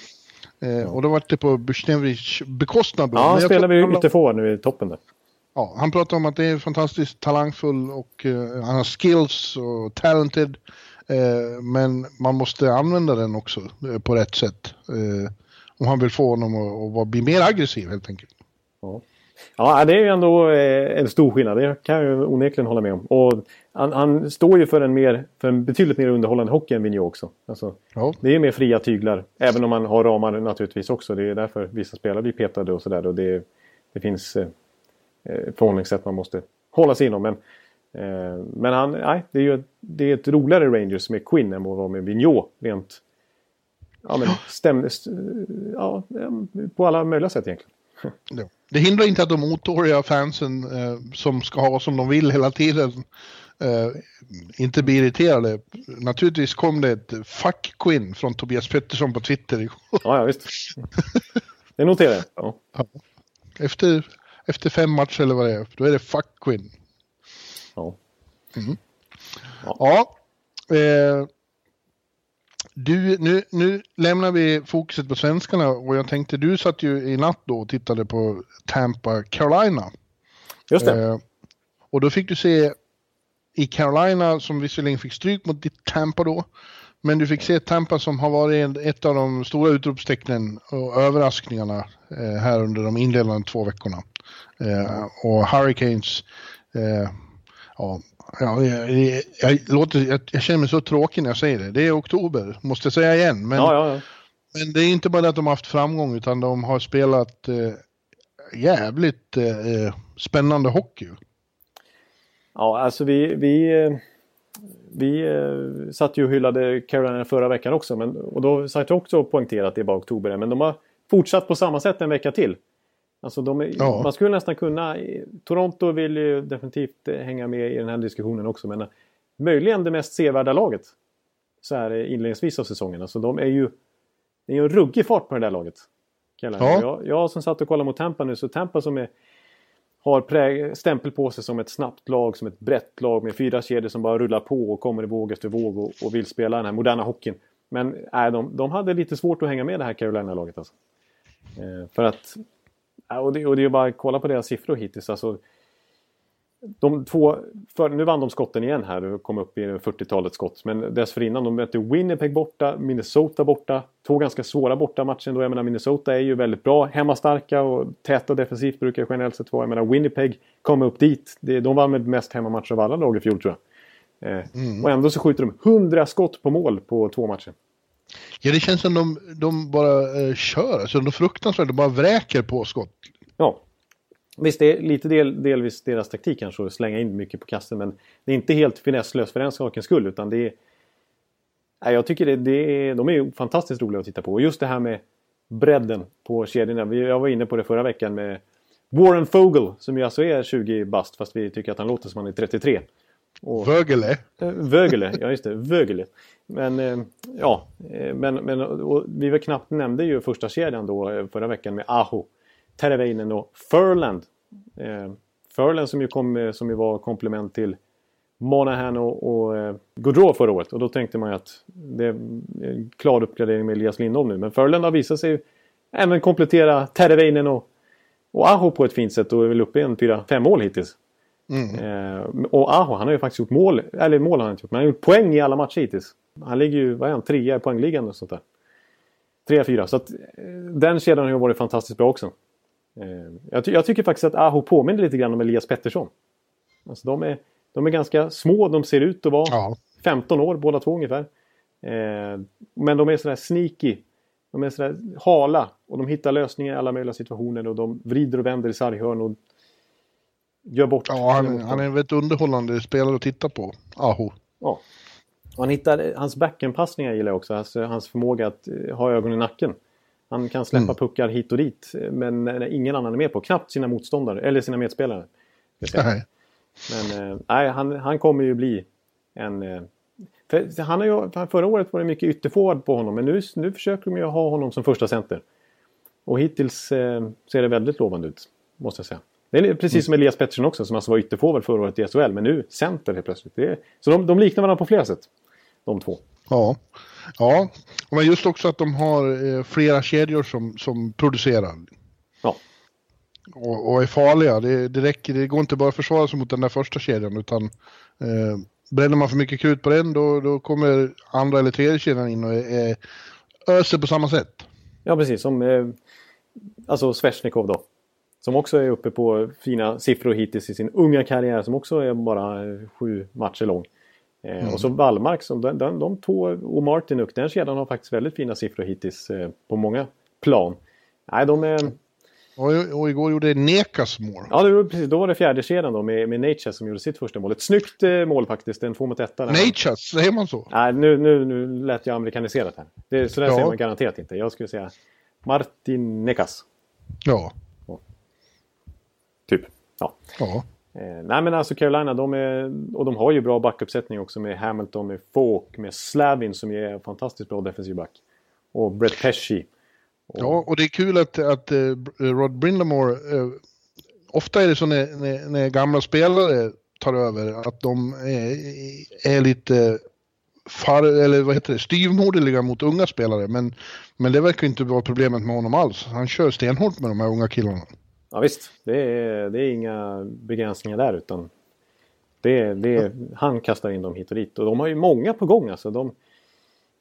eh, och då var det på Busjnevics bekostnad. Ja, han spelar vi ytterforward nu i toppen där. Ja, han pratar om att det är fantastiskt talangfull och uh, han har skills och talented. Uh, men man måste använda den också uh, på rätt sätt. Om han vill få honom att, att bli mer aggressiv helt enkelt. Ja. Ja, det är ju ändå eh, en stor skillnad. Det kan jag onekligen hålla med om. Och han, han, står ju för en, mer, för en betydligt mer underhållande hockey än Vigneault också. Alltså, ja. Det är mer fria tyglar. Även om man har ramar naturligtvis också. Det är därför vissa spelare blir petade och sådär. Det, det finns eh, eh, förhållningssätt man måste hålla sig inom. Men, eh, men han, nej, det är ju det är ett roligare Rangers med Quinn än vad med Vigneault. Rent ja, men stäm, ja, på alla möjliga sätt egentligen. Ja. Det hindrar inte att de otåliga fansen eh, som ska ha som de vill hela tiden eh, inte blir irriterade. Naturligtvis kom det ett fuck Quinn från Tobias Pettersson på Twitter igår. Ja, ja visst. Det noterar jag. Ja. Ja. Efter, efter fem matcher eller vad det är, då är det fuck Quinn. Ja. Mm. Ja. ja eh, du, nu, nu lämnar vi fokuset på svenskarna och jag tänkte, du satt ju i natt då och tittade på Tampa Carolina. Just det. Eh, och då fick du se i Carolina som visserligen fick stryk mot ditt Tampa då. Men du fick se Tampa som har varit ett av de stora utropstecknen och överraskningarna eh, här under de inledande två veckorna. Eh, och Hurricanes, eh, ja, Ja, jag, jag, låter, jag, jag, känner mig så tråkig när jag säger det. Det är oktober, måste jag säga igen. Men, ja, ja, ja. men det är inte bara det att de har haft framgång utan de har spelat eh, jävligt eh, spännande hockey. Ja, alltså vi, vi, eh, vi eh, satt ju och hyllade Carolina förra veckan också. Men, och då satt jag också och poängterade att det är bara oktober. Men de har fortsatt på samma sätt en vecka till. Alltså de, ja. Man skulle nästan kunna... Toronto vill ju definitivt eh, hänga med i den här diskussionen också. Men eh, möjligen det mest sevärda laget. Så här inledningsvis av säsongen. Alltså de är ju... Det är ju en ruggig fart på det där laget. Ja. Jag, jag som satt och kollade mot Tampa nu, så Tampa som är, har präg, stämpel på sig som ett snabbt lag, som ett brett lag med fyra kedjor som bara rullar på och kommer i våg efter våg och, och vill spela den här moderna hockeyn. Men nej, de, de hade lite svårt att hänga med det här Carolina-laget. Alltså. Eh, för att och det, och det är bara att kolla på deras siffror hittills. Alltså, de två, för, nu vann de skotten igen här och kom upp i 40-talet skott. Men dessförinnan, de mötte Winnipeg borta, Minnesota borta. Två ganska svåra bortamatcher ändå. Jag menar Minnesota är ju väldigt bra, hemmastarka och täta defensivt brukar generellt sett vara. Jag menar Winnipeg kom upp dit. De vann med mest hemmamatcher av alla lag i fjol tror jag. Eh, mm. Och ändå så skjuter de 100 skott på mål på två matcher. Ja, det känns som de, de bara eh, kör. Alltså, de fruktansvärt, de bara vräker på skott. Ja, Visst, det är lite del, delvis deras taktik kanske att slänga in mycket på kassen men det är inte helt finesslöst för den sakens skull utan det är... Nej, jag tycker det, det är, de är fantastiskt roliga att titta på. Och just det här med bredden på kedjorna. Jag var inne på det förra veckan med Warren Fogel som ju alltså är 20 bast fast vi tycker att han låter som han är 33. Och, Vögele. Äh, Vögele, ja just det. Vögele. Men äh, ja, äh, men, men och, vi var knappt nämnde ju första kedjan då förra veckan med Aho. Terveinen och Furland. Eh, Furland som ju, kom, som ju var komplement till Monahan och, och eh, Gaudreau förra året. Och då tänkte man ju att det är en klar uppgradering med Elias Lindholm nu. Men Furland har visat sig även komplettera Terveinen och, och Aho på ett fint sätt och är väl uppe i en 4-5 mål hittills. Mm. Eh, och Aho, han har ju faktiskt gjort mål, eller mål har han inte gjort, men han har gjort poäng i alla matcher hittills. Han ligger ju, vad är han, trea i poängligan och sånt där. Trea, fyra. Så att eh, den kedjan har ju varit fantastiskt bra också. Eh, jag, ty jag, tycker faktiskt att Aho påminner lite grann om Elias Pettersson. Alltså de, är, de är ganska små, de ser ut att vara ja. 15 år båda två ungefär. Eh, men de är sådär sneaky. De är sådär hala och de hittar lösningar i alla möjliga situationer och de vrider och vänder i sarghörn och gör bort. Ja, han, han är en väldigt underhållande spelare att titta på, Aho. Ja. han hittar, hans backenpassningar gillar jag också, alltså hans förmåga att eh, ha ögon i nacken. Han kan släppa mm. puckar hit och dit, men ingen annan är med på. Knappt sina motståndare, eller sina medspelare. Nej. Men eh, nej, han, han kommer ju bli en... Eh, för han har ju, förra året var det mycket ytterforward på honom, men nu, nu försöker de ju ha honom som första center. Och hittills eh, ser det väldigt lovande ut, måste jag säga. Det är precis mm. som Elias Pettersson också, som alltså var ytterforward förra året i SHL, men nu center helt plötsligt. Är, så de, de liknar varandra på flera sätt, de två. Ja, ja. men just också att de har eh, flera kedjor som, som producerar. Ja. Och, och är farliga. Det, det, räcker, det går inte bara att försvara sig mot den där första kedjan utan eh, bränner man för mycket krut på den då, då kommer andra eller tredje kedjan in och är, öser på samma sätt. Ja, precis. Som eh, alltså Svesjnikov då. Som också är uppe på fina siffror hittills i sin unga karriär som också är bara sju matcher lång. Eh, mm. Och så Wallmark, som de, de, de två och Martinuk, den kedjan har faktiskt väldigt fina siffror hittills eh, på många plan. Nej, de är... Och, och igår gjorde Nekas mål. Ja, det var, precis, då var det fjärde kedjan då med, med Natchez som gjorde sitt första mål. Ett snyggt eh, mål faktiskt, en 2 mot 1. Natchez, säger man så? Nej, nu, nu, nu lät jag amerikaniserat här. Det, så där ja. säger man garanterat inte. Jag skulle säga Martin Nekas. Ja. Typ. Ja. ja. Eh, nej men alltså Carolina, de är, och de har ju bra backuppsättning också med Hamilton, med Falk, med Slavin som är fantastiskt bra defensiv back. Och Brett Pesci. Och... Ja, och det är kul att, att uh, Rod Brindamore, uh, ofta är det så när, när, när, gamla spelare tar över att de är, är lite far, eller vad heter det, styvmoderliga mot unga spelare. Men, men det verkar inte vara problemet med honom alls. Han kör stenhårt med de här unga killarna. Ja visst, det är, det är inga begränsningar där utan det, det, han kastar in dem hit och dit. Och de har ju många på gång alltså. De,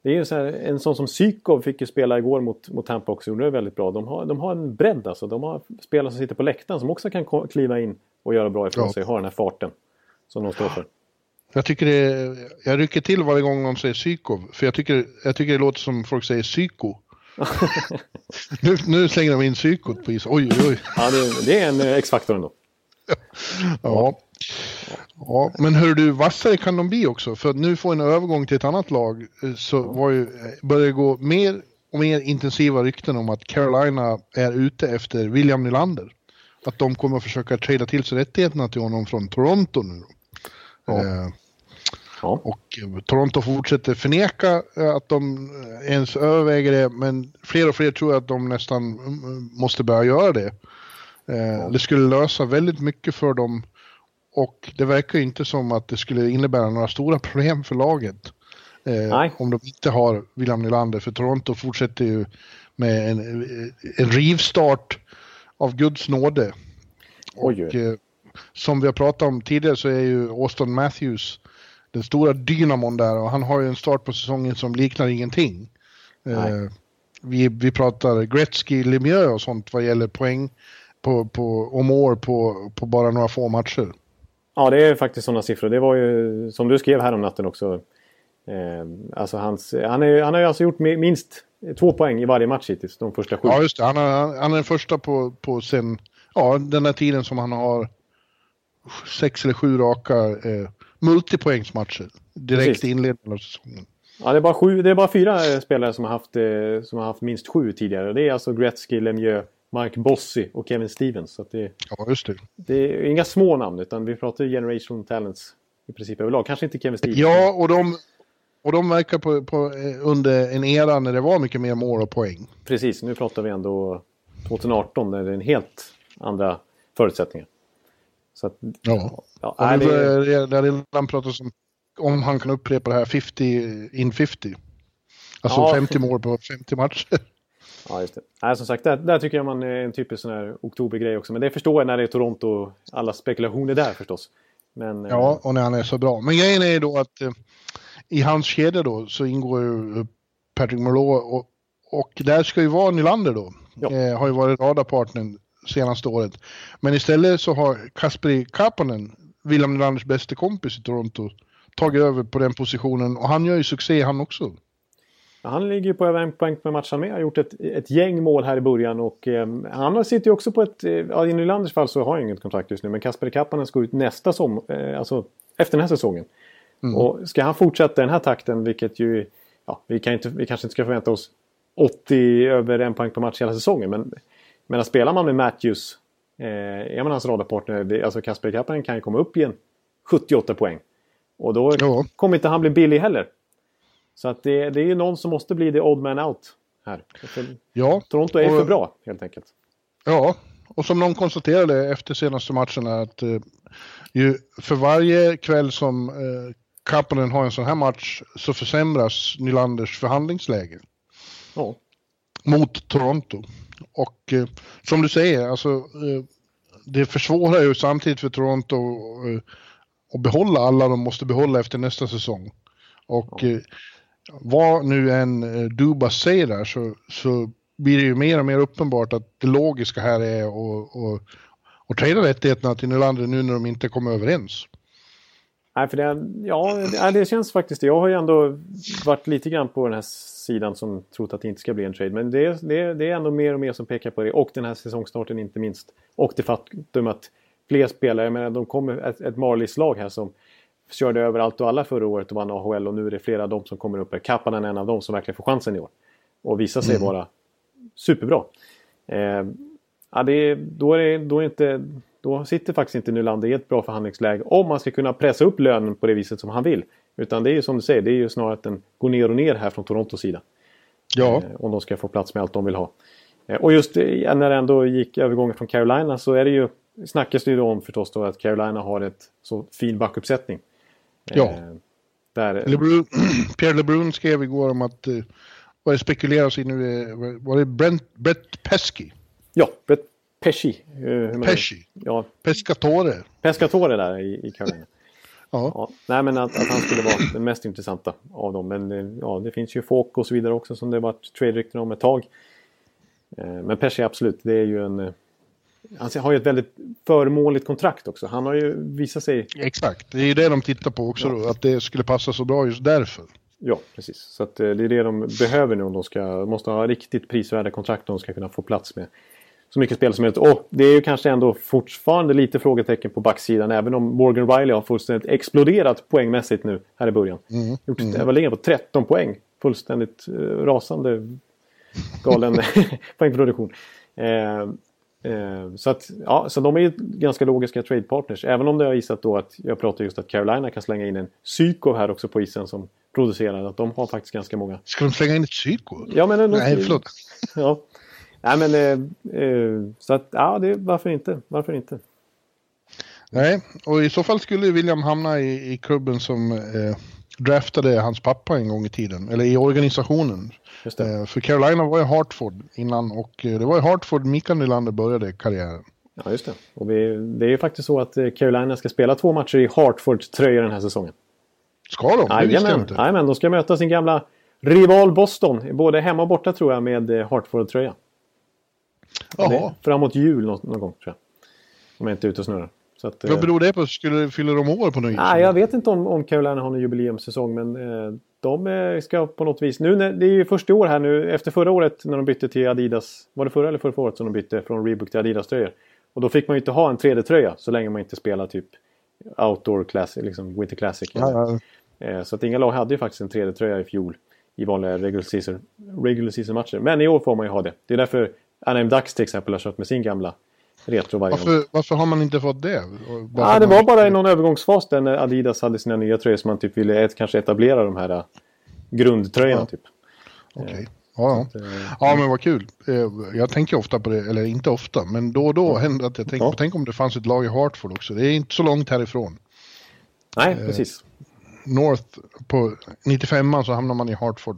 det är ju så här, en sån som Sykov fick ju spela igår mot, mot Tampa också, gjorde det väldigt bra. De har, de har en bredd alltså. De har spelare som sitter på läktaren som också kan kliva in och göra bra ifrån ja. sig, ha den här farten som de står för. Jag tycker det, jag rycker till varje gång de säger Sykov, för jag tycker, jag tycker det låter som folk säger psyko nu, nu slänger de in psykot på is. Oj, oj, oj. Ja, det, det är en eh, X-faktor ändå. ja. ja, men hör du, vassare kan de bli också. För att nu få en övergång till ett annat lag eh, så var ju, eh, börjar det gå mer och mer intensiva rykten om att Carolina är ute efter William Nylander. Att de kommer att försöka trada till sig rättigheterna till honom från Toronto nu. Ja. Eh, Ja. Och eh, Toronto fortsätter förneka eh, att de eh, ens överväger det, men fler och fler tror att de nästan måste börja göra det. Ja. Det skulle lösa väldigt mycket för dem och det verkar inte som att det skulle innebära några stora problem för laget. Nej. Om de inte har William Nylander, för Toronto fortsätter ju med en, en rivstart av Guds nåde. Oj. Och, som vi har pratat om tidigare så är ju Austin Matthews den stora dynamon där och han har ju en start på säsongen som liknar ingenting. Eh, vi, vi pratar Gretzky, Lemieux och sånt vad gäller poäng på, på, om år på, på bara några få matcher. Ja, det är faktiskt sådana siffror. Det var ju som du skrev här om natten också. Eh, alltså hans, han, är, han har ju alltså gjort minst två poäng i varje match hittills, de första sju. Ja, just det. Han är, han är den första på, på sen, ja, den här tiden som han har sex eller sju raka eh, multipoängsmatcher direkt Precis. i inledningen av säsongen. Ja, det är bara, sju, det är bara fyra eh, spelare som har, haft, eh, som har haft minst sju tidigare. Det är alltså Gretzky, Lemieux, Mike Bossy och Kevin Stevens. Så det, ja, just det. Det är inga små namn, utan vi pratar generation talents i princip överlag. Kanske inte Kevin Stevens. Ja, och de, och de verkar på, på, eh, under en era när det var mycket mer mål och poäng. Precis, nu pratar vi ändå 2018 när det är en helt andra förutsättningar. Så att, ja, ja och det, det, det har redan pratats om om han kan upprepa det här 50 in 50. Alltså ja. 50 mål på 50 matcher. Ja, just det. Nej, som sagt, där, där tycker jag man är en typisk sån här oktobergrej också. Men det förstår jag när det är Toronto. Alla spekulationer där förstås. Men, ja, eh, och när han är så bra. Men grejen är ju då att eh, i hans kedja då så ingår ju eh, Patrick Marleau och, och där ska ju vara Nylander då. Eh, har ju varit radarpartnern senaste året. Men istället så har Kasperi Kapanen, William Nylanders bästa kompis i Toronto, tagit över på den positionen och han gör ju succé han också. Han ligger ju på över en poäng per match han med. Har gjort ett, ett gäng mål här i början och eh, han sitter ju också på ett... Eh, ja, I Nylanders fall så har han inget kontrakt just nu men Kasper Kappanen ska ut nästa som, eh, alltså efter den här säsongen. Mm. Och ska han fortsätta den här takten, vilket ju... Ja, vi, kan inte, vi kanske inte ska förvänta oss 80 över en poäng per match hela säsongen men... Men spelar man med Matthews, eh, är man hans radarpartner, alltså Kasper Kappanen kan ju komma upp i en 78 poäng. Och då ja. kommer inte han bli billig heller. Så att det, det är ju någon som måste bli the odd man out här. ja. Toronto är och, för bra helt enkelt. Ja, och som någon konstaterade efter senaste matcherna att eh, ju, för varje kväll som eh, Kapanen har en sån här match så försämras Nylanders förhandlingsläge. Ja. Mot Toronto. Och eh, som du säger, alltså eh, det försvårar ju samtidigt för Toronto eh, och behålla alla de måste behålla efter nästa säsong. Och ja. eh, vad nu en eh, Dubas säger där så, så blir det ju mer och mer uppenbart att det logiska här är att och, och trada rättigheterna till Nylander nu när de inte kommer överens. Nej, för det, ja, det känns faktiskt Jag har ju ändå varit lite grann på den här sidan som trott att det inte ska bli en trade. Men det, det, det är ändå mer och mer som pekar på det. Och den här säsongstarten inte minst. Och det faktum att fler spelare. Men de kommer ett, ett Marlies-lag här som körde över allt och alla förra året och vann AHL och nu är det flera av dem som kommer upp. här. Kappanen är en av dem som verkligen får chansen i år. Och visar sig mm. vara superbra. Eh, ja, det då, är det, då, är inte, då sitter faktiskt inte Nylander i ett bra förhandlingsläge om man ska kunna pressa upp lönen på det viset som han vill. Utan det är ju som du säger, det är ju snarare att den går ner och ner här från Torontos sida. Ja. Eh, om de ska få plats med allt de vill ha. Eh, och just eh, när det ändå gick övergången från Carolina så är det ju snackas det ju om förstås då att Carolina har ett så fin backuppsättning. Ja. Eh, där, Lebrun, Pierre LeBrun skrev igår om att eh, vad det spekuleras i nu var det Brent, Brett Pesky? Ja, Brett Pesci. Eh, Pesci? Ja. Pescatore. Pescatore där i, i Carolina. ja. ja. Nej men att, att, han skulle vara den mest intressanta av dem. Men eh, ja, det finns ju folk och så vidare också som det varit trade-rykten om ett tag. Eh, men Pesci absolut, det är ju en han har ju ett väldigt förmånligt kontrakt också. Han har ju visat sig... Exakt, det är ju det de tittar på också ja. då, att det skulle passa så bra just därför. Ja, precis. Så att, det är det de behöver nu om de ska, måste ha riktigt prisvärda kontrakt om de ska kunna få plats med så mycket spel som möjligt. Och det är ju kanske ändå fortfarande lite frågetecken på backsidan även om Morgan Riley har fullständigt exploderat poängmässigt nu här i början. Mm. Gjort mm. väl på 13 poäng. Fullständigt uh, rasande galen poängproduktion. Eh, Eh, så, att, ja, så de är ju ganska logiska trade partners. Även om det har visat då att jag pratar just att Carolina kan slänga in en psyko här också på isen som producerar. Att de har faktiskt ganska många. Ska de slänga in ett psyko? Ja, men... Nej, förlåt. Ja. Nej, men eh, eh, så att ja, det, varför inte? Varför inte? Nej, och i så fall skulle William hamna i, i klubben som eh, draftade hans pappa en gång i tiden. Eller i organisationen. Eh, för Carolina var ju Hartford innan och eh, det var i Hartford Mikael Nylander började karriären. Ja, just det. Och vi, det är ju faktiskt så att Carolina ska spela två matcher i Hartford-tröja den här säsungen. Ska de? Det visste jag inte. Jajamän, de ska möta sin gamla rival Boston. Både hemma och borta tror jag med eh, Hartford-tröja. Framåt jul någon, någon gång tror jag. Om jag inte är ute och snurrar. Så att, Vad beror det på? Skulle fylla de år på något vis? Nej, jag vet inte om, om Carolina har någon jubileumssäsong men eh, de eh, ska på något vis... Nu när, det är ju första år här nu efter förra året när de bytte till Adidas. Var det förra eller förra året som de bytte från Reebok till Adidas-tröjor? Och då fick man ju inte ha en 3D-tröja så länge man inte spelar typ Outdoor Classic, liksom Winter Classic. Ja, ja. Eh, så att inga lag hade ju faktiskt en 3D-tröja i fjol i vanliga regular season, regular season matcher. Men i år får man ju ha det. Det är därför Anaheim Ducks till exempel har kört med sin gamla retrovariant. Varför, varför har man inte fått det? Bara ja, det var bara i någon övergångsfas där när Adidas hade sina nya tröjor som man typ ville ett, kanske etablera de här äh, grundtröjorna. Ja. Typ. Okej. Okay. Ja, ja. ja, men vad kul. Eh, jag tänker ofta på det, eller inte ofta, men då och då ja. händer att jag tänker ja. tänk om det fanns ett lag i Hartford också. Det är inte så långt härifrån. Nej, eh, precis. North på 95 så hamnar man i Hartford.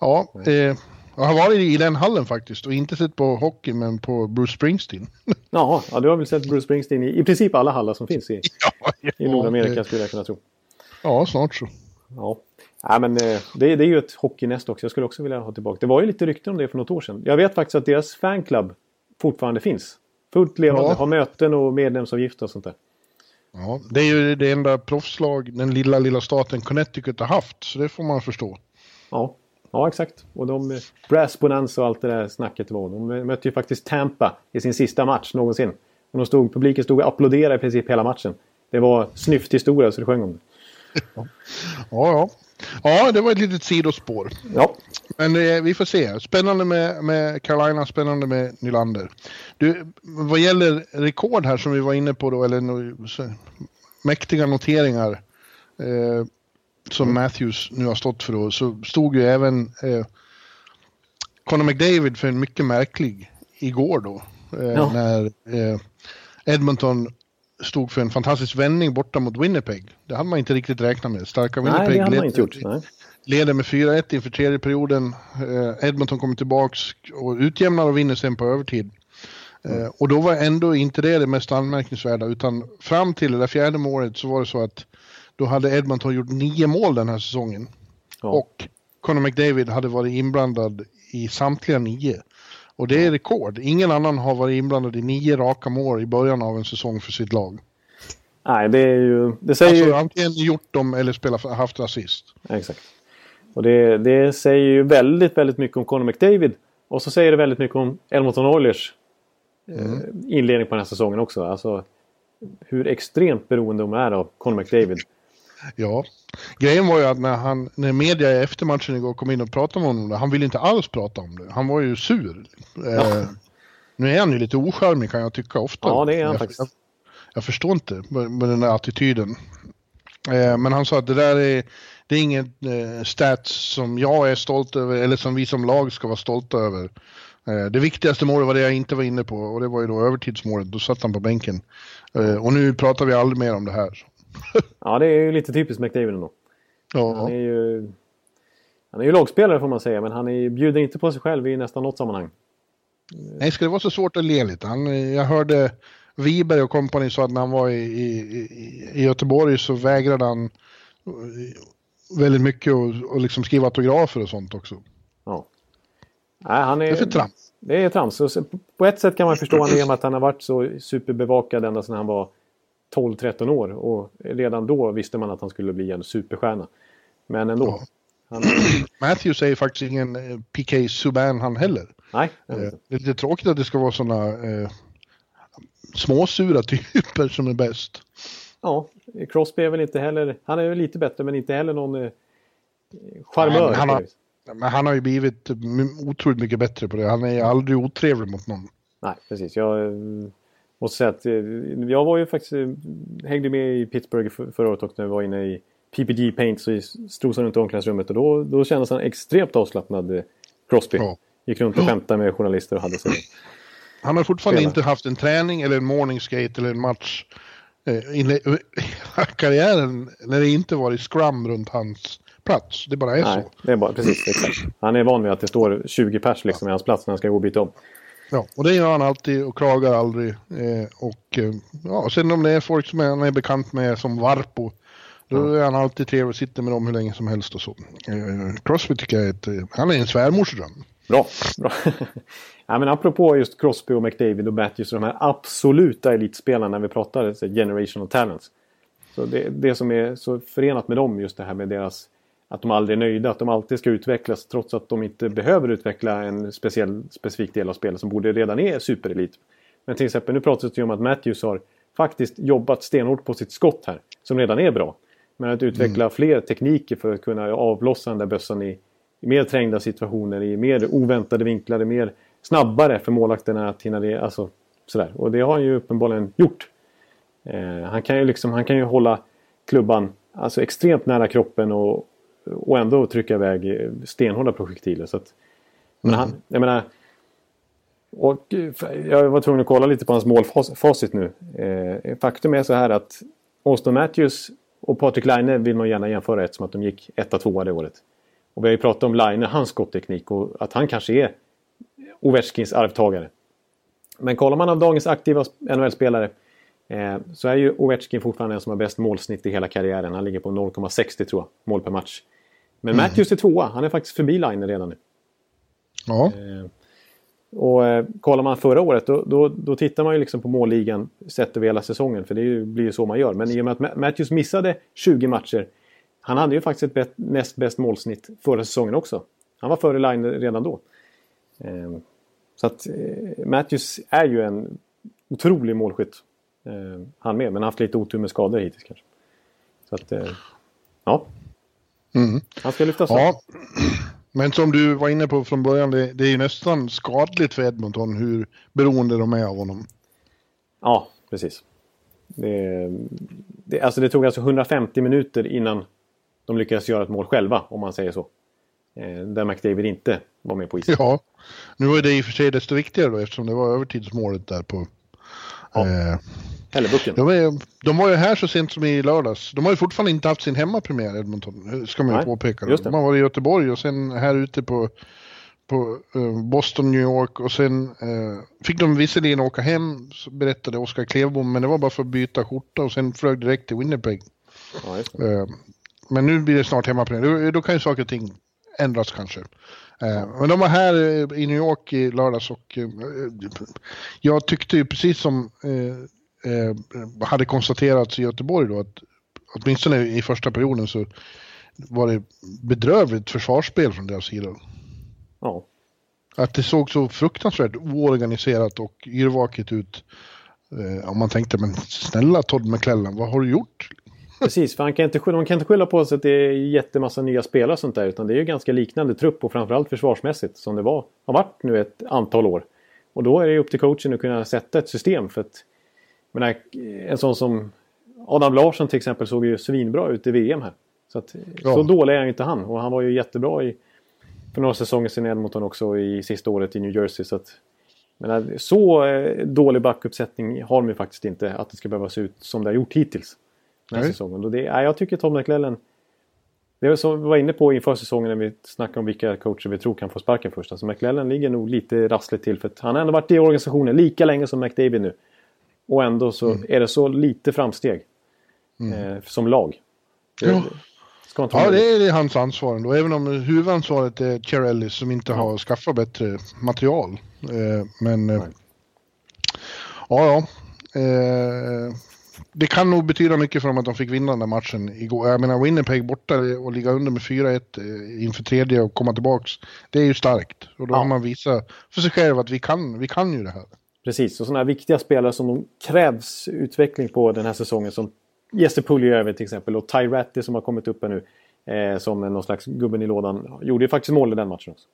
Ja, eh, jag har varit i den hallen faktiskt och inte sett på hockey men på Bruce Springsteen. Ja, du har väl sett Bruce Springsteen i, i princip alla hallar som finns i, ja, ja, i Nordamerika skulle jag kunna tro. Ja, snart så. Ja, ja men eh, det, det är ju ett hockeynäst också. Jag skulle också vilja ha tillbaka. Det var ju lite rykten om det för något år sedan. Jag vet faktiskt att deras fanclub fortfarande finns. Fullt levande, ja. har möten och medlemsavgifter och sånt där. Ja, det är ju det enda proffslag den lilla, lilla staten Connecticut har haft. Så det får man förstå. Ja, Ja, exakt. Och de, Brass Bonanza och allt det där snacket var. De mötte ju faktiskt Tampa i sin sista match någonsin. Och de stod, publiken stod och applåderade i princip hela matchen. Det var snyft historia så det sjöng om det. Ja, ja. Ja, det var ett litet sidospår. Ja. Men eh, vi får se. Spännande med, med Carolina, spännande med Nylander. Du, vad gäller rekord här som vi var inne på då, eller mäktiga noteringar. Eh, som mm. Matthews nu har stått för då, så stod ju även eh, Conor McDavid för en mycket märklig igår då. Eh, ja. När eh, Edmonton stod för en fantastisk vändning borta mot Winnipeg. Det hade man inte riktigt räknat med. Starka Winnipeg Nej, det hade man inte gjort. Nej. leder med 4-1 inför tredje perioden. Eh, Edmonton kommer tillbaks och utjämnar och vinner sen på övertid. Mm. Eh, och då var ändå inte det det mest anmärkningsvärda utan fram till det där fjärde målet så var det så att då hade Edmonton gjort nio mål den här säsongen. Ja. Och Conor McDavid hade varit inblandad i samtliga nio. Och det är rekord. Ingen annan har varit inblandad i nio raka mål i början av en säsong för sitt lag. Nej, det är ju... Det säger alltså ju... antingen gjort dem eller spelat, haft assist. Exakt. Och det, det säger ju väldigt, väldigt mycket om Conor McDavid. Och så säger det väldigt mycket om Edmonton Oilers mm. eh, inledning på den här säsongen också. Alltså hur extremt beroende de är av Conor McDavid. Ja, grejen var ju att när, han, när media efter matchen igår kom in och pratade med honom, han ville inte alls prata om det. Han var ju sur. Ja. Eh, nu är han ju lite ocharmig kan jag tycka ofta. Ja, det är han jag, faktiskt. Jag, jag, förstår inte med, den där attityden. Eh, men han sa att det där är, det är ingen eh, stats som jag är stolt över eller som vi som lag ska vara stolta över. Det viktigaste målet var det jag inte var inne på och det var ju då övertidsmålet. Då satt han på bänken. Och nu pratar vi aldrig mer om det här ja, det är ju lite typiskt McDavid ändå. Ja. Han är ju... Han är ju lagspelare får man säga, men han är, bjuder inte på sig själv i nästan något sammanhang. Nej, ska det vara så svårt att le lite? Han, jag hörde Wiberg och kompani sa att när han var i, i, i Göteborg så vägrade han väldigt mycket att liksom skriva autografer och sånt också. Ja. Nej, han är, det är för trams. Det är trams. På ett sätt kan man förstå honom att han har varit så superbevakad ända sedan han var 12-13 år och redan då visste man att han skulle bli en superstjärna. Men ändå. Ja. Han... Matthews är ju faktiskt ingen eh, PK Subban han heller. Nej. Eh, det är lite tråkigt att det ska vara sådana eh, småsura typer som är bäst. Ja, Crosby är väl inte heller, han är väl lite bättre men inte heller någon eh, charmör. han, har, men han har ju blivit otroligt mycket bättre på det. Han är aldrig otrevlig mot någon. Nej, precis. Jag eh, måste säga att eh, jag var ju faktiskt, eh, hängde med i Pittsburgh förra året och när vi var inne i PPG Paint så strosade runt i omklädningsrummet och då, då kändes han extremt avslappnad, eh, Crosby. Ja. Gick runt och skämtade med journalister och hade sig. Han har fortfarande spela. inte haft en träning eller en morning skate eller en match eh, i karriären när det inte varit scrum runt hans plats. Det bara är Nej, så. Det är bara, precis, exakt. Han är van vid att det står 20 pers liksom, ja. i hans plats när han ska gå och byta om. Ja, och det gör han alltid och klagar aldrig. Eh, och eh, ja, sen om det är folk som han är bekant med som Varpo, då är han alltid trevlig och sitter med dem hur länge som helst och så. Eh, Crosby tycker jag är ett, eh, han är en svärmorsdröm. Bra. Bra. ja, men apropå just Crosby och McDavid och Matthews och de här absoluta elitspelarna när vi pratar så, generational talents. Så det, det som är så förenat med dem just det här med deras att de aldrig är nöjda, att de alltid ska utvecklas trots att de inte behöver utveckla en speciell, specifik del av spelet som borde redan är superelit. Men till exempel nu pratas det ju om att Matthews har faktiskt jobbat stenhårt på sitt skott här, som redan är bra. Men att utveckla mm. fler tekniker för att kunna avlossa den där bössan i, i mer trängda situationer, i mer oväntade vinklar, mer snabbare för målakterna att hinna det. Alltså, sådär. Och det har han ju uppenbarligen gjort. Eh, han, kan ju liksom, han kan ju hålla klubban alltså extremt nära kroppen och, och ändå trycka iväg stenhårda projektiler. Så att, men han, mm. jag menar, och jag var tvungen att kolla lite på hans målfacit nu. Eh, faktum är så här att Austin Matthews och Patrik Laine vill man gärna jämföra eftersom att de gick 1-2 det året. Och vi har ju pratat om Laine, hans skottteknik och att han kanske är Ovechkins arvtagare. Men kollar man av dagens aktiva NHL-spelare eh, så är ju Ovechkin fortfarande den som har bäst målsnitt i hela karriären. Han ligger på 0,60 tror jag, mål per match. Men mm. Matthews är tvåa. Han är faktiskt förbi Line redan nu. Ja. Eh, och eh, kollar man förra året då, då, då tittar man ju liksom på målligan sett över hela säsongen. För det ju, blir ju så man gör. Men i och med att Matthews missade 20 matcher. Han hade ju faktiskt ett bet, näst bäst målsnitt förra säsongen också. Han var före Line redan då. Eh, så att eh, Matthews är ju en otrolig målskytt. Eh, han med, men haft lite otur med skador hittills kanske. Så att, eh, ja. Mm. Han ska lyftas ja. Men som du var inne på från början, det, det är ju nästan skadligt för Edmonton hur beroende de är av honom. Ja, precis. Det, det, alltså det tog alltså 150 minuter innan de lyckades göra ett mål själva, om man säger så. Eh, där McDavid inte var med på isen. Ja, nu var det i och för sig desto viktigare då eftersom det var övertidsmålet där på... Ja. Eh. De, är, de var ju här så sent som i lördags. De har ju fortfarande inte haft sin hemmapremiär Edmonton, ska man ju Nej, påpeka. De har varit i Göteborg och sen här ute på, på uh, Boston, New York och sen uh, fick de visserligen åka hem, berättade Oskar Klevbom, men det var bara för att byta skjorta och sen flög direkt till Winnipeg. Ja, uh, men nu blir det snart hemmapremiär, då, då kan ju saker och ting ändras kanske. Men de var här i New York i lördags och jag tyckte ju precis som eh, hade konstaterats i Göteborg då att åtminstone i första perioden så var det bedrövligt försvarsspel från deras sida. Ja. Att det såg så fruktansvärt oorganiserat och yrvaket ut. Eh, om man tänkte, men snälla Todd McClellan, vad har du gjort? Precis, för han kan inte, man kan inte skylla på sig att det är jättemassa nya spelare och sånt där. Utan det är ju ganska liknande trupp och framförallt försvarsmässigt som det var, har varit nu ett antal år. Och då är det upp till coachen att kunna sätta ett system. för att menar, en sån som Adam Larsson till exempel såg ju svinbra ut i VM här. Så, att, ja. så dålig är inte han. Och han var ju jättebra i, för några säsonger sedan i Edmonton också i sista året i New Jersey. Så, att, menar, så eh, dålig backuppsättning har de ju faktiskt inte. Att det ska behöva se ut som det har gjort hittills. Den här säsongen. Och det, ja, jag tycker Tom McLellan det är som vi var inne på inför säsongen när vi snackade om vilka coacher vi tror kan få sparken först. Alltså McLellan ligger nog lite rassligt till för att han har ändå varit i organisationen lika länge som McDavid nu. Och ändå så mm. är det så lite framsteg mm. eh, som lag. Ja. ja, det är hans ansvar ändå. Även om huvudansvaret är Cherelli som inte ja. har skaffat bättre material. Eh, men eh, ja, ja. Det kan nog betyda mycket för dem att de fick vinna den där matchen igår. Jag menar Winnipeg borta och ligga under med 4-1 eh, inför tredje och komma tillbaks. Det är ju starkt. Och då ja. har man visat för sig själv att vi kan, vi kan ju det här. Precis, och sådana här viktiga spelare som de krävs utveckling på den här säsongen som Jesse Puljujärvi till exempel och Ty Ratty som har kommit upp här nu eh, som någon slags gubben i lådan. Gjorde ju faktiskt mål i den matchen också.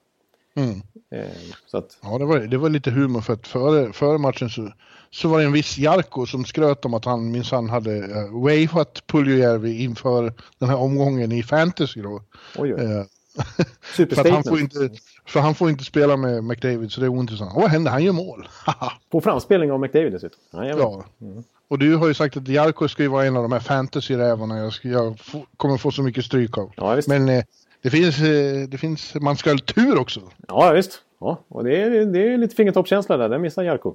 Mm. Eh, så att... Ja, det var, det var lite humor för att före, före matchen så, så var det en viss Jarko som skröt om att han minsann hade uh, wavat Puljujärvi inför den här omgången i fantasy då. Oj, oj. Eh, för, han får inte, för han får inte spela med McDavid så det är ointressant. Och vad händer? Han gör mål. På framspelning av McDavid dessutom. Ja, ja. Mm. Och du har ju sagt att Jarko ska ju vara en av de här fantasy-rävarna jag, ska, jag få, kommer få så mycket stryk av. Ja, Men eh, det, finns, eh, det finns, man ska ha tur också. Ja visst. Ja, och det är, det är lite fingertoppskänsla där. Den missar Jarko.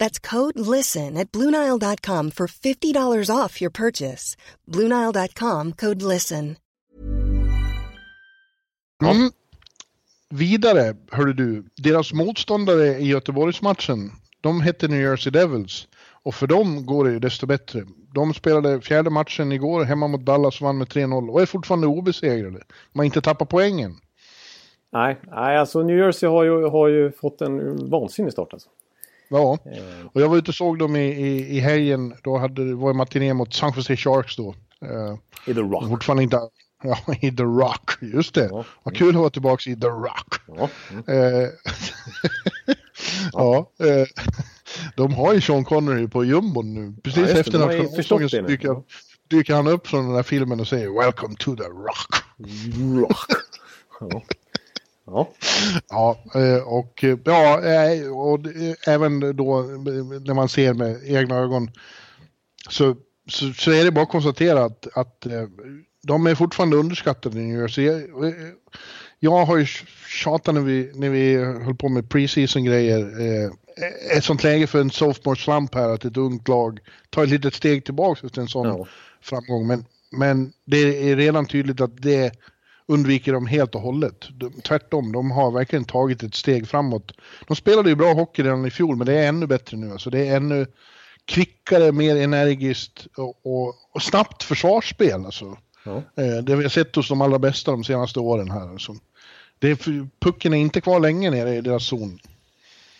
That's code LISTEN at Bluenile.com for $50 off your purchase. Bluenile.com code LISTEN. Mm. Vidare, hörde du, deras motståndare i Göteborgsmatchen, de hette New Jersey Devils. Och för dem går det ju desto bättre. De spelade fjärde matchen igår hemma mot Dallas och vann med 3-0 och är fortfarande obesegrade. De har inte tappat poängen. Nej, nej alltså New Jersey har ju, har ju fått en vansinnig start alltså. Ja, Eh, och jag var ute och såg dem i, i, i helgen. Då hade, det var matiné mot San Jose Sharks då. Eh, I The Rock. fortfarande inte... Ja, i The Rock. Just det. Ja. Vad kul att vara tillbaka i The Rock. Ja. Mm. Eh, ja, eh, de har ju Sean Connery på jumbon nu. Precis Ja, det, efter nationalsången så det dyker, dyker han upp från den där filmen och säger Welcome to the Rock. Rock. Ja. Ja. Eh, och eh, ja, eh, och det- även då eh, när man ser med egna ögon så, så, så är det bara att konstatera att, att eh, de är fortfarande underskattade i New Jersey. Jag, eh, jag har ju tjatat när vi, när vi höll på med preseason grejer. Eh, ett sånt läge för en sophomore slump här att ett ungt lag tar ett litet steg tillbaka efter en sån Ja. framgång. Men, men det är redan tydligt att det undviker de helt och hållet. De, tvärtom, de har verkligen tagit ett steg framåt. De spelade ju bra hockey redan i fjol, men det är ännu bättre nu. Alltså det är ännu kvickare, mer energiskt och, och, och snabbt försvarsspel. Alltså. Ja. Eh, det vi har sett hos de allra bästa de senaste åren här. Alltså. Det är, pucken är inte kvar länge nere i deras zon.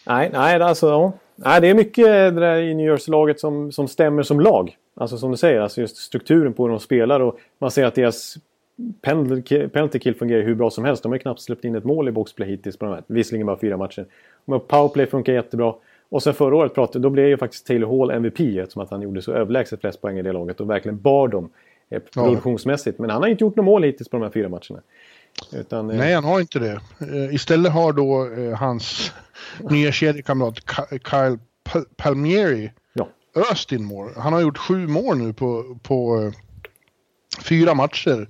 Nej, nej, alltså, ja. nej, det är mycket det där i New Jersey-laget som, som stämmer som lag. Alltså som du säger, alltså just strukturen på hur de spelar och man ser att deras penalty kill fungerar hur bra som helst. De har ju knappt släppt in ett mål i boxplay hittills på de här, visserligen bara fyra matcher. Men powerplay funkar jättebra. Och sen förra året pratade, då blev ju faktiskt Taylor Hall MVP eftersom att han gjorde så överlägset flest poäng i det laget och verkligen bar dem eh, produktionsmässigt. Men han har inte gjort något mål hittills på de här fyra matcherna. Utan, eh, Nej, han har inte det. Eh, istället har då eh, hans nya kedjekamrat Ka- Kyle Pa- Palmieri ja. öst in mål. Han har gjort sju mål nu på, på fyra matcher.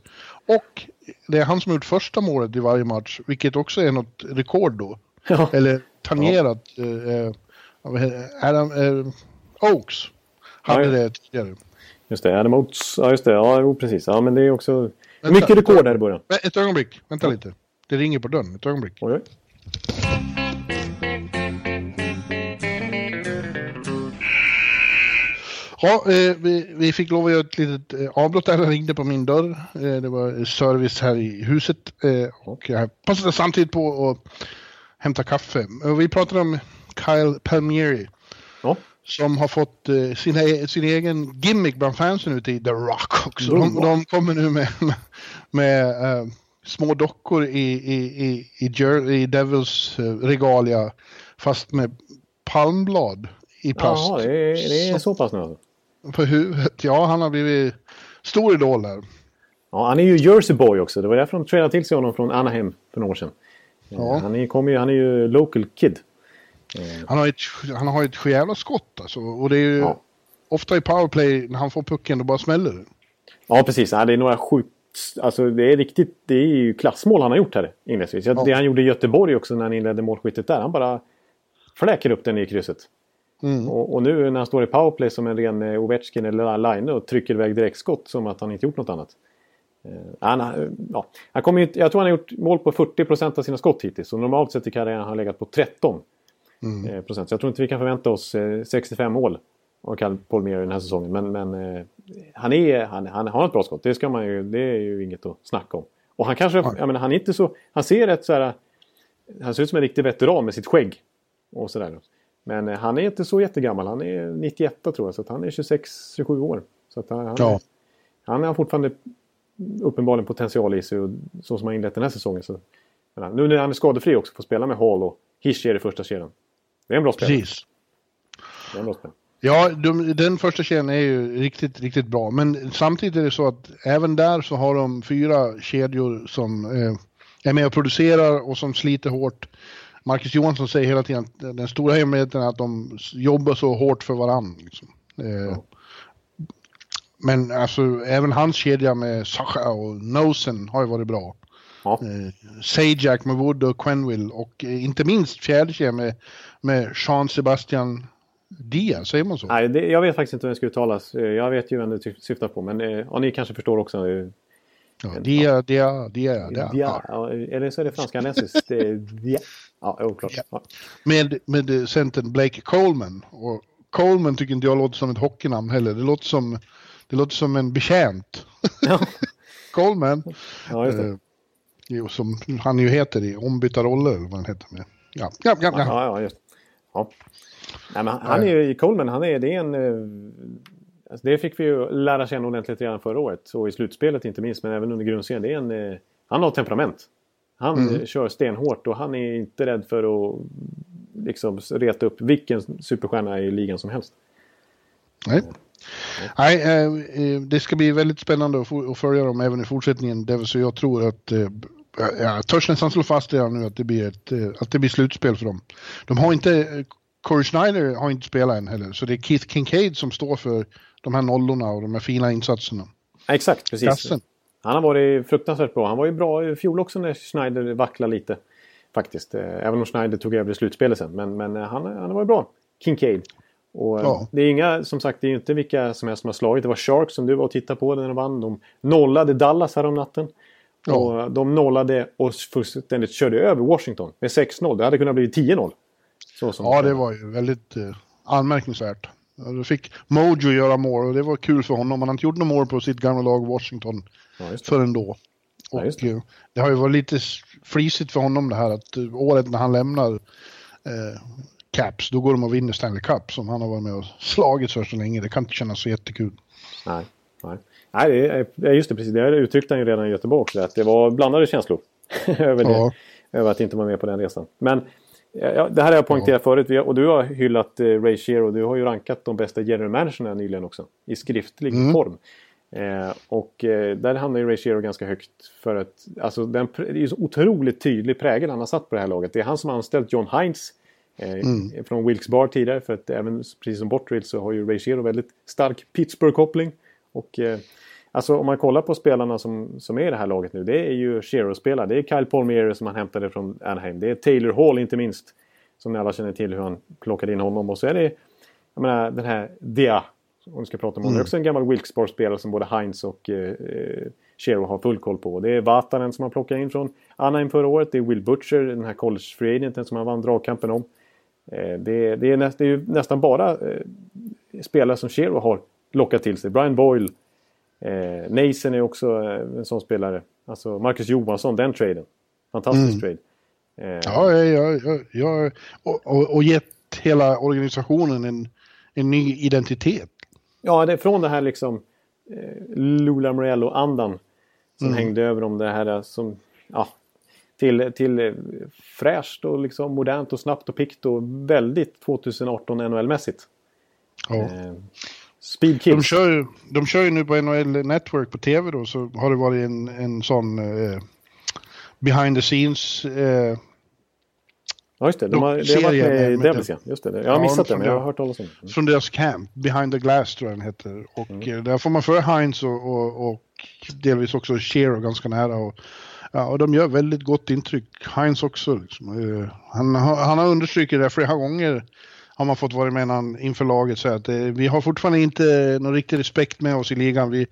Och det är han som har gjort första målet i varje match, vilket också är något rekord då. Ja. Eller tangerat. Eh, eh, eh, Adam eh, Oaks hade Ja, ja. det tidigare. Just det, Adam Oates. Ja, just det. Ja, jo, precis. Ja, men det är också Vänta, mycket rekord där i början. Ett ögonblick, vänta lite. Det ringer på dörren, ett ögonblick. Oj, oj. Ja, eh, vi, vi fick lov att göra ett litet eh, avbrott där. Han ringde på min dörr. Eh, det var service här i huset. Och jag passade samtidigt på att hämta kaffe. Och vi pratade om Kyle Palmieri. Ja. Som har fått sin, e- sin egen gimmick bland fansen ute i The Rock också. De, de kommer nu med, med eh, små dockor i, i, i, i, Jer- i Devils regalia. Fast med palmblad i plast. Jaha, det är, det är så pass nu. På huvudet. Ja, han har blivit stor idol där. Ja, han är ju Jersey boy också. Det var därför de tradade till sig honom från Anaheim för några år sedan. Ja. Han, är, kommer ju, han är ju local kid. Han har ett, han har ett jävla skott alltså. Och det är ju Ja. ofta i powerplay när han får pucken då bara smäller det. Ja, precis. Ja, det är några sjukt... Alltså det är riktigt... Det är ju klassmål han har gjort här inledningsvis. Ja. Det han gjorde i Göteborg också när han inledde målskyttet där. Han bara fläker upp den i krysset. Mm. Och, och nu när han står i powerplay som en ren eh, Ovechkin eller Line och trycker iväg direktskott som att han inte gjort något annat. Eh, han, har- ja. han kommer ju, jag tror han har gjort mål på 40% av sina skott hittills. Och normalt sett i karriären har han legat på 13 Mm. eh, procent. Så jag tror inte vi kan förvänta oss eh, 65 mål av Cal Polmer den här säsongen. Men, men eh, han, är, han, han har ett bra skott. Det, ska man ju, det är ju inget att snacka om. Och han kanske, jag menar, han är inte så... Han ser rätt så här... Han ser ut som en riktig veteran med sitt skägg. Och sådär. Men eh, han är inte så jättegammal. Han är 91 tror jag. Så han är 26-27 år. Så han, han, Ja. han har fortfarande uppenbarligen potential i sig. Och så som han inlett den här säsongen. Så, men, nu när han är skadefri också får spela med Hall och Hischier i första kedjan. Det är en bra spelare. Precis. Det är bra spel. Ja, de, den första kedjan är ju riktigt, riktigt bra. Men samtidigt är det så att även där så har de fyra kedjor som eh, är med och producerar och som sliter hårt. Marcus Johansson säger hela tiden att den stora hemligheten är att de jobbar så hårt för varandra. Liksom. Eh, Men alltså även hans kedja med Sacha och Nosen har ju varit bra. Ja. Eh, Sajak med Wood och Quenville och eh, inte minst fjärde kedjan med, med Jean Sebastian Diaz, säger man så? Nej, det, jag vet faktiskt inte hur den ska uttalas. Jag vet ju vem du syftar på, men ja, ni kanske förstår också. Ja, Dia, Dia, Dia, Dia. Ja, ja, eller så är det franska-kanadensiskt. Ja, oklart. Ja. Med, med eh, centern Blake Coleman. Och Coleman tycker inte jag låter som ett hockeynamn heller. Det låter som, det låter som en betjänt. Ja. Coleman. ja, just det. Eh, som han ju heter i ombytta roller, eller vad han heter med. Ja, ja, ja. Ja, ja. ja, just ja. Nej, men han är ju, Coleman, han är, det är en... eh, Alltså det fick vi ju lära känna ordentligt redan förra året. Och i slutspelet inte minst, men även under grundserien. Det är en, eh, han har temperament. Han Mm. kör stenhårt och han är inte rädd för att liksom reta upp vilken superstjärna i ligan som helst. Nej. Nej, eh, eh, det ska bli väldigt spännande att, följa dem även i fortsättningen. Så jag tror att, eh, jag törs nästan slå fast redan nu att det, blir ett, att det blir slutspel för dem. De har inte, Corey Schneider har inte spelat än heller, så det är Keith Kincaid som står för de här nollorna och de här fina insatserna. Ja, exakt, precis. Kassen. Han har varit fruktansvärt bra. Han var ju bra i fjol också när Schneider vacklade lite. Faktiskt. Eh, Även om Schneider tog över i slutspelet sen. Men, men eh, han, han har varit bra. Kincaid. Och eh, Ja. det är inga, som sagt, det är ju inte vilka som helst som har slagit. Det var Sharks som du var och tittade på när de vann. De nollade Dallas här om natten. Ja. Och de nollade och fullständigt körde över Washington med 6-0. Det hade kunnat bli 10-0. Så som Ja, det var ju väldigt eh, anmärkningsvärt. Då fick Mojo göra mål och det var kul för honom. Han har inte gjort några mål på sitt gamla lag Washington Ja, förrän då. Ja, Och just det. det. det har ju varit lite frisigt för honom det här att eh, året när han lämnar eh, Caps, då går de och vinner Stanley Cup som han har varit med och slagits för så länge. Det kan inte kännas så jättekul. Nej, nej. nej det är, ja, just det, precis. Det uttryckte han ju redan i Göteborg också. Att det var blandade känslor över, det, Ja. över att inte vara med på den resan. Men ja, det här har jag poängterat förut. Vi har- Och du har hyllat eh, Ray Shero. Du har ju rankat de bästa general managerna nyligen också. I skriftlig Mm. form. Eh, och eh, där hamnar ju Ray Shero ganska högt. För att alltså, den, det är ju så otroligt tydlig prägel han har satt på det här laget. Det är han som har anställt John Hines. Eh, Från Wilkes Bar tidigare. För att även precis som Botterill så har ju Ray Shero väldigt stark Pittsburgh-koppling. Och eh, alltså om man kollar på spelarna som, som är i det här laget nu. Det är ju Shero-spelare. Det är Kyle Palmieri som han hämtade från Anaheim. Det är Taylor Hall inte minst. Som ni alla känner till hur han plockade in honom. Och så är det jag menar, den här Dia. Om vi ska prata om honom. Det är också en gammal Wilkes Bar-spelare som både Heinz och eh, eh, Shero har full koll på. Det är Vatanen som han plockade in från Anaheim förra året. Det är Will Butcher, den här college free agenten som han vann dragkampen om. Eh, det, det, är näst, det är ju nästan bara eh, spelare som Shero har lockat till sig. Brian Boyle. Eh, Nason är också eh, en sån spelare. Alltså Marcus Johansson, den traden. Fantastisk trade. Eh, Ja, ja, ja, ja, ja och, och, och gett hela organisationen en, en ny identitet. Ja, det är från det här liksom eh, Lula Morello-andan som hängde över dem. Det här eh, som, ja, till, till eh, fräscht och liksom modernt och snabbt och pickt och väldigt 2018 NHL-mässigt. Ja. Eh, speed De kör, ju, de kör ju nu på NHL Network på tv då, så har det varit en, en sån eh, behind the scenes. Eh, Ja, just det. De har, det har varit med i Devils. Just det. Jag har missat som men jag har hört talas om det. från deras camp, Behind the Glass tror jag den heter. Och Mm. eh, där får man föra Heinz och, och, och delvis också Shero ganska nära. Och, ja, och de gör väldigt gott intryck. Heinz också. Liksom. Eh, han, har- han har understrukit det flera gånger. Har man fått vara med han inför laget säger att eh, vi har fortfarande inte någon riktig respekt med oss i ligan. Vi,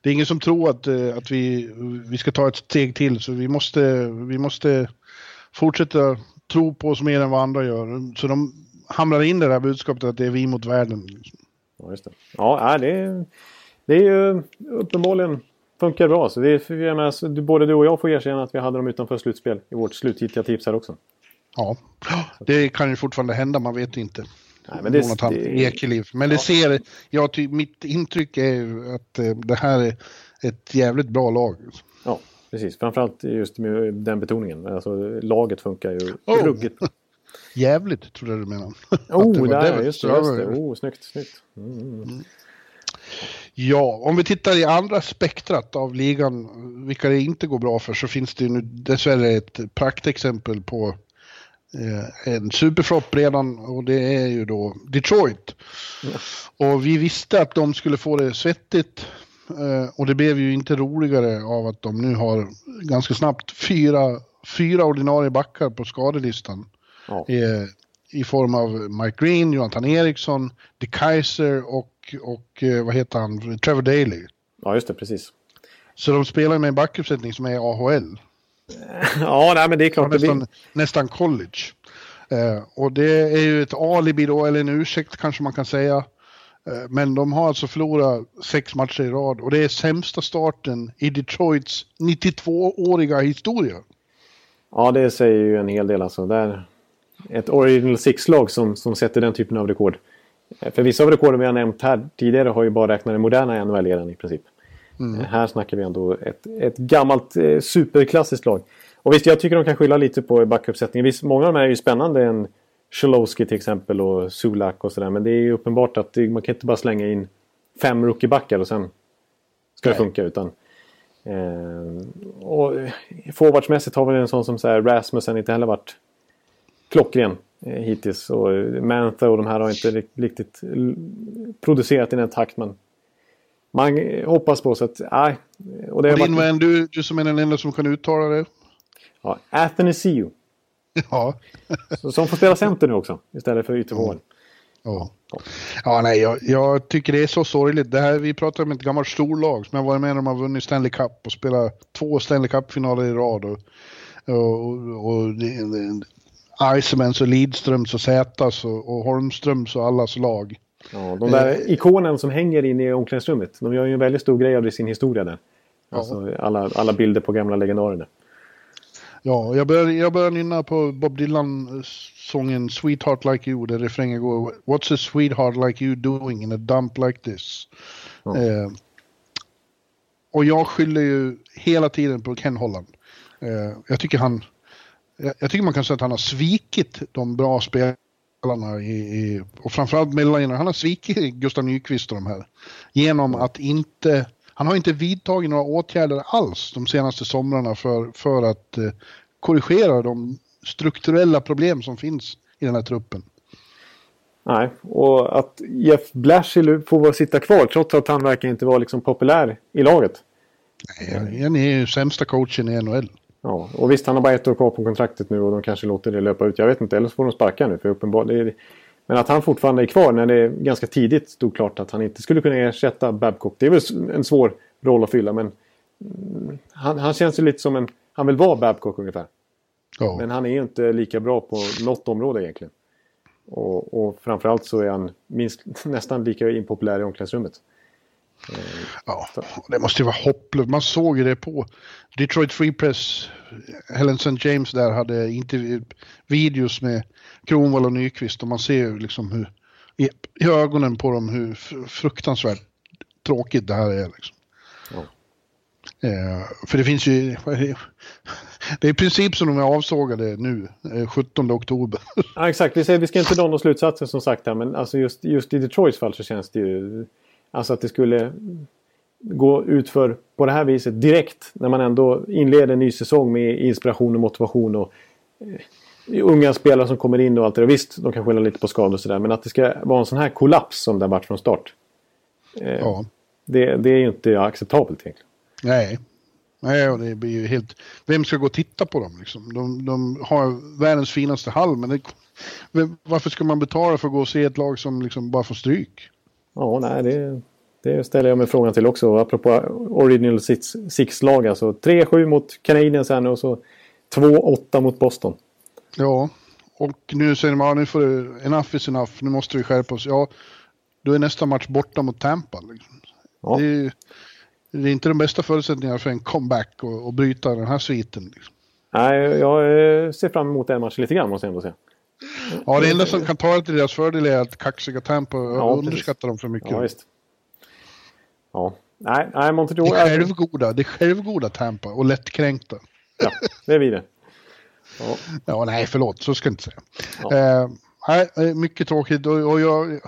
det är ingen som tror att, eh, att vi, vi ska ta ett steg till så vi måste, vi måste fortsätta tro på oss mer än vad andra gör. Så de hamrar in det där budskapet att det är vi mot världen. Liksom. Ja, just det. Ja, det, är, det är ju uppenbarligen funkar bra. Så det är, du- både du och jag får erkänna att vi hade dem utanför slutspel i vårt slutgiltiga tips här också. Ja, det kan ju fortfarande hända, man vet inte. Nej, men det- Jonathan det- Ekeliv. Men det ser, jag mitt intryck är ju att eh, det här är ett jävligt bra lag. Ja, precis. Framförallt just med den betoningen. Alltså, laget funkar ju Oh. ruggigt bra. Jävligt, tror jag du menar. Oh, det där, just det. Just det. Oh, snyggt, snyggt. Mm. Ja, om vi tittar i andra spektrat av ligan, vilka det inte går bra för, så finns det ju nu dessvärre ett praktexempel på eh, en superflopp redan och det är ju då Detroit. Och vi visste att de skulle få det svettigt och det blev ju inte roligare av att de nu har ganska snabbt fyra, fyra ordinarie backar på skadelistan. Ja. Eh, I form av Mike Green, Jonathan Eriksson, De Kaiser och, och eh, vad heter han, Trevor Daley. ja, just det, precis. Så de spelar med en backuppsättning som är AHL. Ja, nej, men det är klart. Det Nästan, blir... nästan college. Eh, och det är ju ett alibi då, eller en ursäkt kanske man kan säga. Eh, men de har alltså förlorat sex matcher i rad och det är sämsta starten i Detroits 92-åriga historia. Ja, det säger ju en hel del alltså. Där ett Original Six-lag som, som sätter den typen av rekord. Eh, För vissa av rekorden vi har nämnt här tidigare har ju bara räknat den moderna NHL-eran i princip. Eh, Här snackar vi ändå ett, ett gammalt eh, superklassiskt lag. Och visst, jag tycker de kan skylla lite på backuppsättningen. Visst, många av de här är ju spännande. En Cholowski till exempel och Sulak och sådär. Men det är ju uppenbart att det, man kan inte bara slänga in fem rookiebackar och sen ska det Nej. funka. Utan, eh, och forwardsmässigt har vi en sån som så här, Rasmussen inte heller varit klockren eh, hittills. Och Mantha och de här har inte rikt- riktigt producerat i den takt man, man hoppas på. Så att, nej. Och det har din varit, vän, du, du som är den enda som kan uttala det. ja, Athanasiou. Ja. Så- Som får spela center nu också istället för ytterforward. Ja, ja nej, jag, jag tycker det är så sorgligt. Det här, vi pratar om ett gammalt storlag som jag varit med när de har vunnit Stanley Cup och spelat två Stanley Cup-finaler i rad. Och, och, och Isemans och Lidströms och Zätas och, och Holmströms och allas lag. Ja, de där ikonen som hänger inne i omklädningsrummet. De gör ju en väldigt stor grej av det i sin historia där. Alltså alla, alla bilder på gamla legendarer där. Ja, jag börjar, jag börjar nynna på Bob Dylan-sången Sweetheart Like You där refrängen går What's a sweetheart like you doing in a dump like this? Eh, och jag skyller ju hela tiden på Ken Holland. Eh, jag tycker han, jag, jag tycker man kan säga att han har svikit de bra spelarna i, i, och framförallt mellangenerationen. Han har svikit Gustav Nyqvist och de här. Genom att inte, han har inte vidtagit några åtgärder alls de senaste somrarna för, för att eh, korrigera de strukturella problem som finns i den här truppen. Nej, och att Jeff Blashill får sitta kvar trots att han verkar inte vara liksom populär i laget. Nej, Han är ju sämsta coachen i NHL. Ja, och visst han har bara ett år kvar på kontraktet nu och de kanske låter det löpa ut. Jag vet inte, eller så får de sparka nu. För uppenbar, det är, men att han fortfarande är kvar när det ganska tidigt stod klart att han inte skulle kunna ersätta Babcock. Det är väl en svår roll att fylla men mm, han, han känns ju lite som en... Han vill vara Babcock ungefär. Ja. Men han är ju inte lika bra på något område egentligen. Och, och framförallt så är han minst, nästan lika impopulär i omklädningsrummet. Ja, det måste ju vara hopplöst. Man såg ju det på Detroit Free Press. Helen St. James där hade intervju, videos med Kronwall och Nyqvist och man ser ju liksom hur i, i ögonen på dem hur fr- fruktansvärt tråkigt det här är. Liksom. Ja. Eh, för det finns ju... det? Är i princip som de är avsågade nu, eh, 17 oktober. Ja, exakt, vi, säger, vi ska inte dra några slutsatser som sagt här men alltså just, just i Detroits fall så känns det ju... Alltså att det skulle gå ut för på det här viset direkt när man ändå inleder en ny säsong med inspiration och motivation och eh, unga spelare som kommer in och allt det där. Visst, de kan skylla lite på skador och sådär men att det ska vara en sån här kollaps som det har varit från start. Eh, Ja, det, det är ju inte acceptabelt egentligen. nej. Nej, och det blir ju helt... Vem ska gå och titta på dem liksom? De, de har världens finaste hall, men det, varför ska man betala för att gå och se ett lag som liksom bara får stryk? Ja, nej, det, det ställer jag mig frågan till också. Apropå Original Six- Six-lag. Alltså 3-7 mot Canadiens här nu och så 2-8 mot Boston. Ja, och nu säger ja nu får det, enough is enough, nu måste vi skärpa oss. Ja, då är nästa match borta mot Tampa. Liksom. Ja. Det, är, det är inte de bästa förutsättningarna för en comeback och, och bryta den här sviten. Liksom. Nej, jag ser fram emot den matchen lite grann måste jag ändå säga. Ja, det enda som kan ta det till deras fördel är att kaxiga Tampa Ja, underskattar dem för mycket. Ja, visst. Ja, nej, nej Montreal. Det är självgoda, det är självgoda Tampa och lättkränkta. Ja, det är vi det. Ja. ja, nej förlåt, så ska jag inte säga. Ja. Uh, nej, mycket tråkigt och, och jag...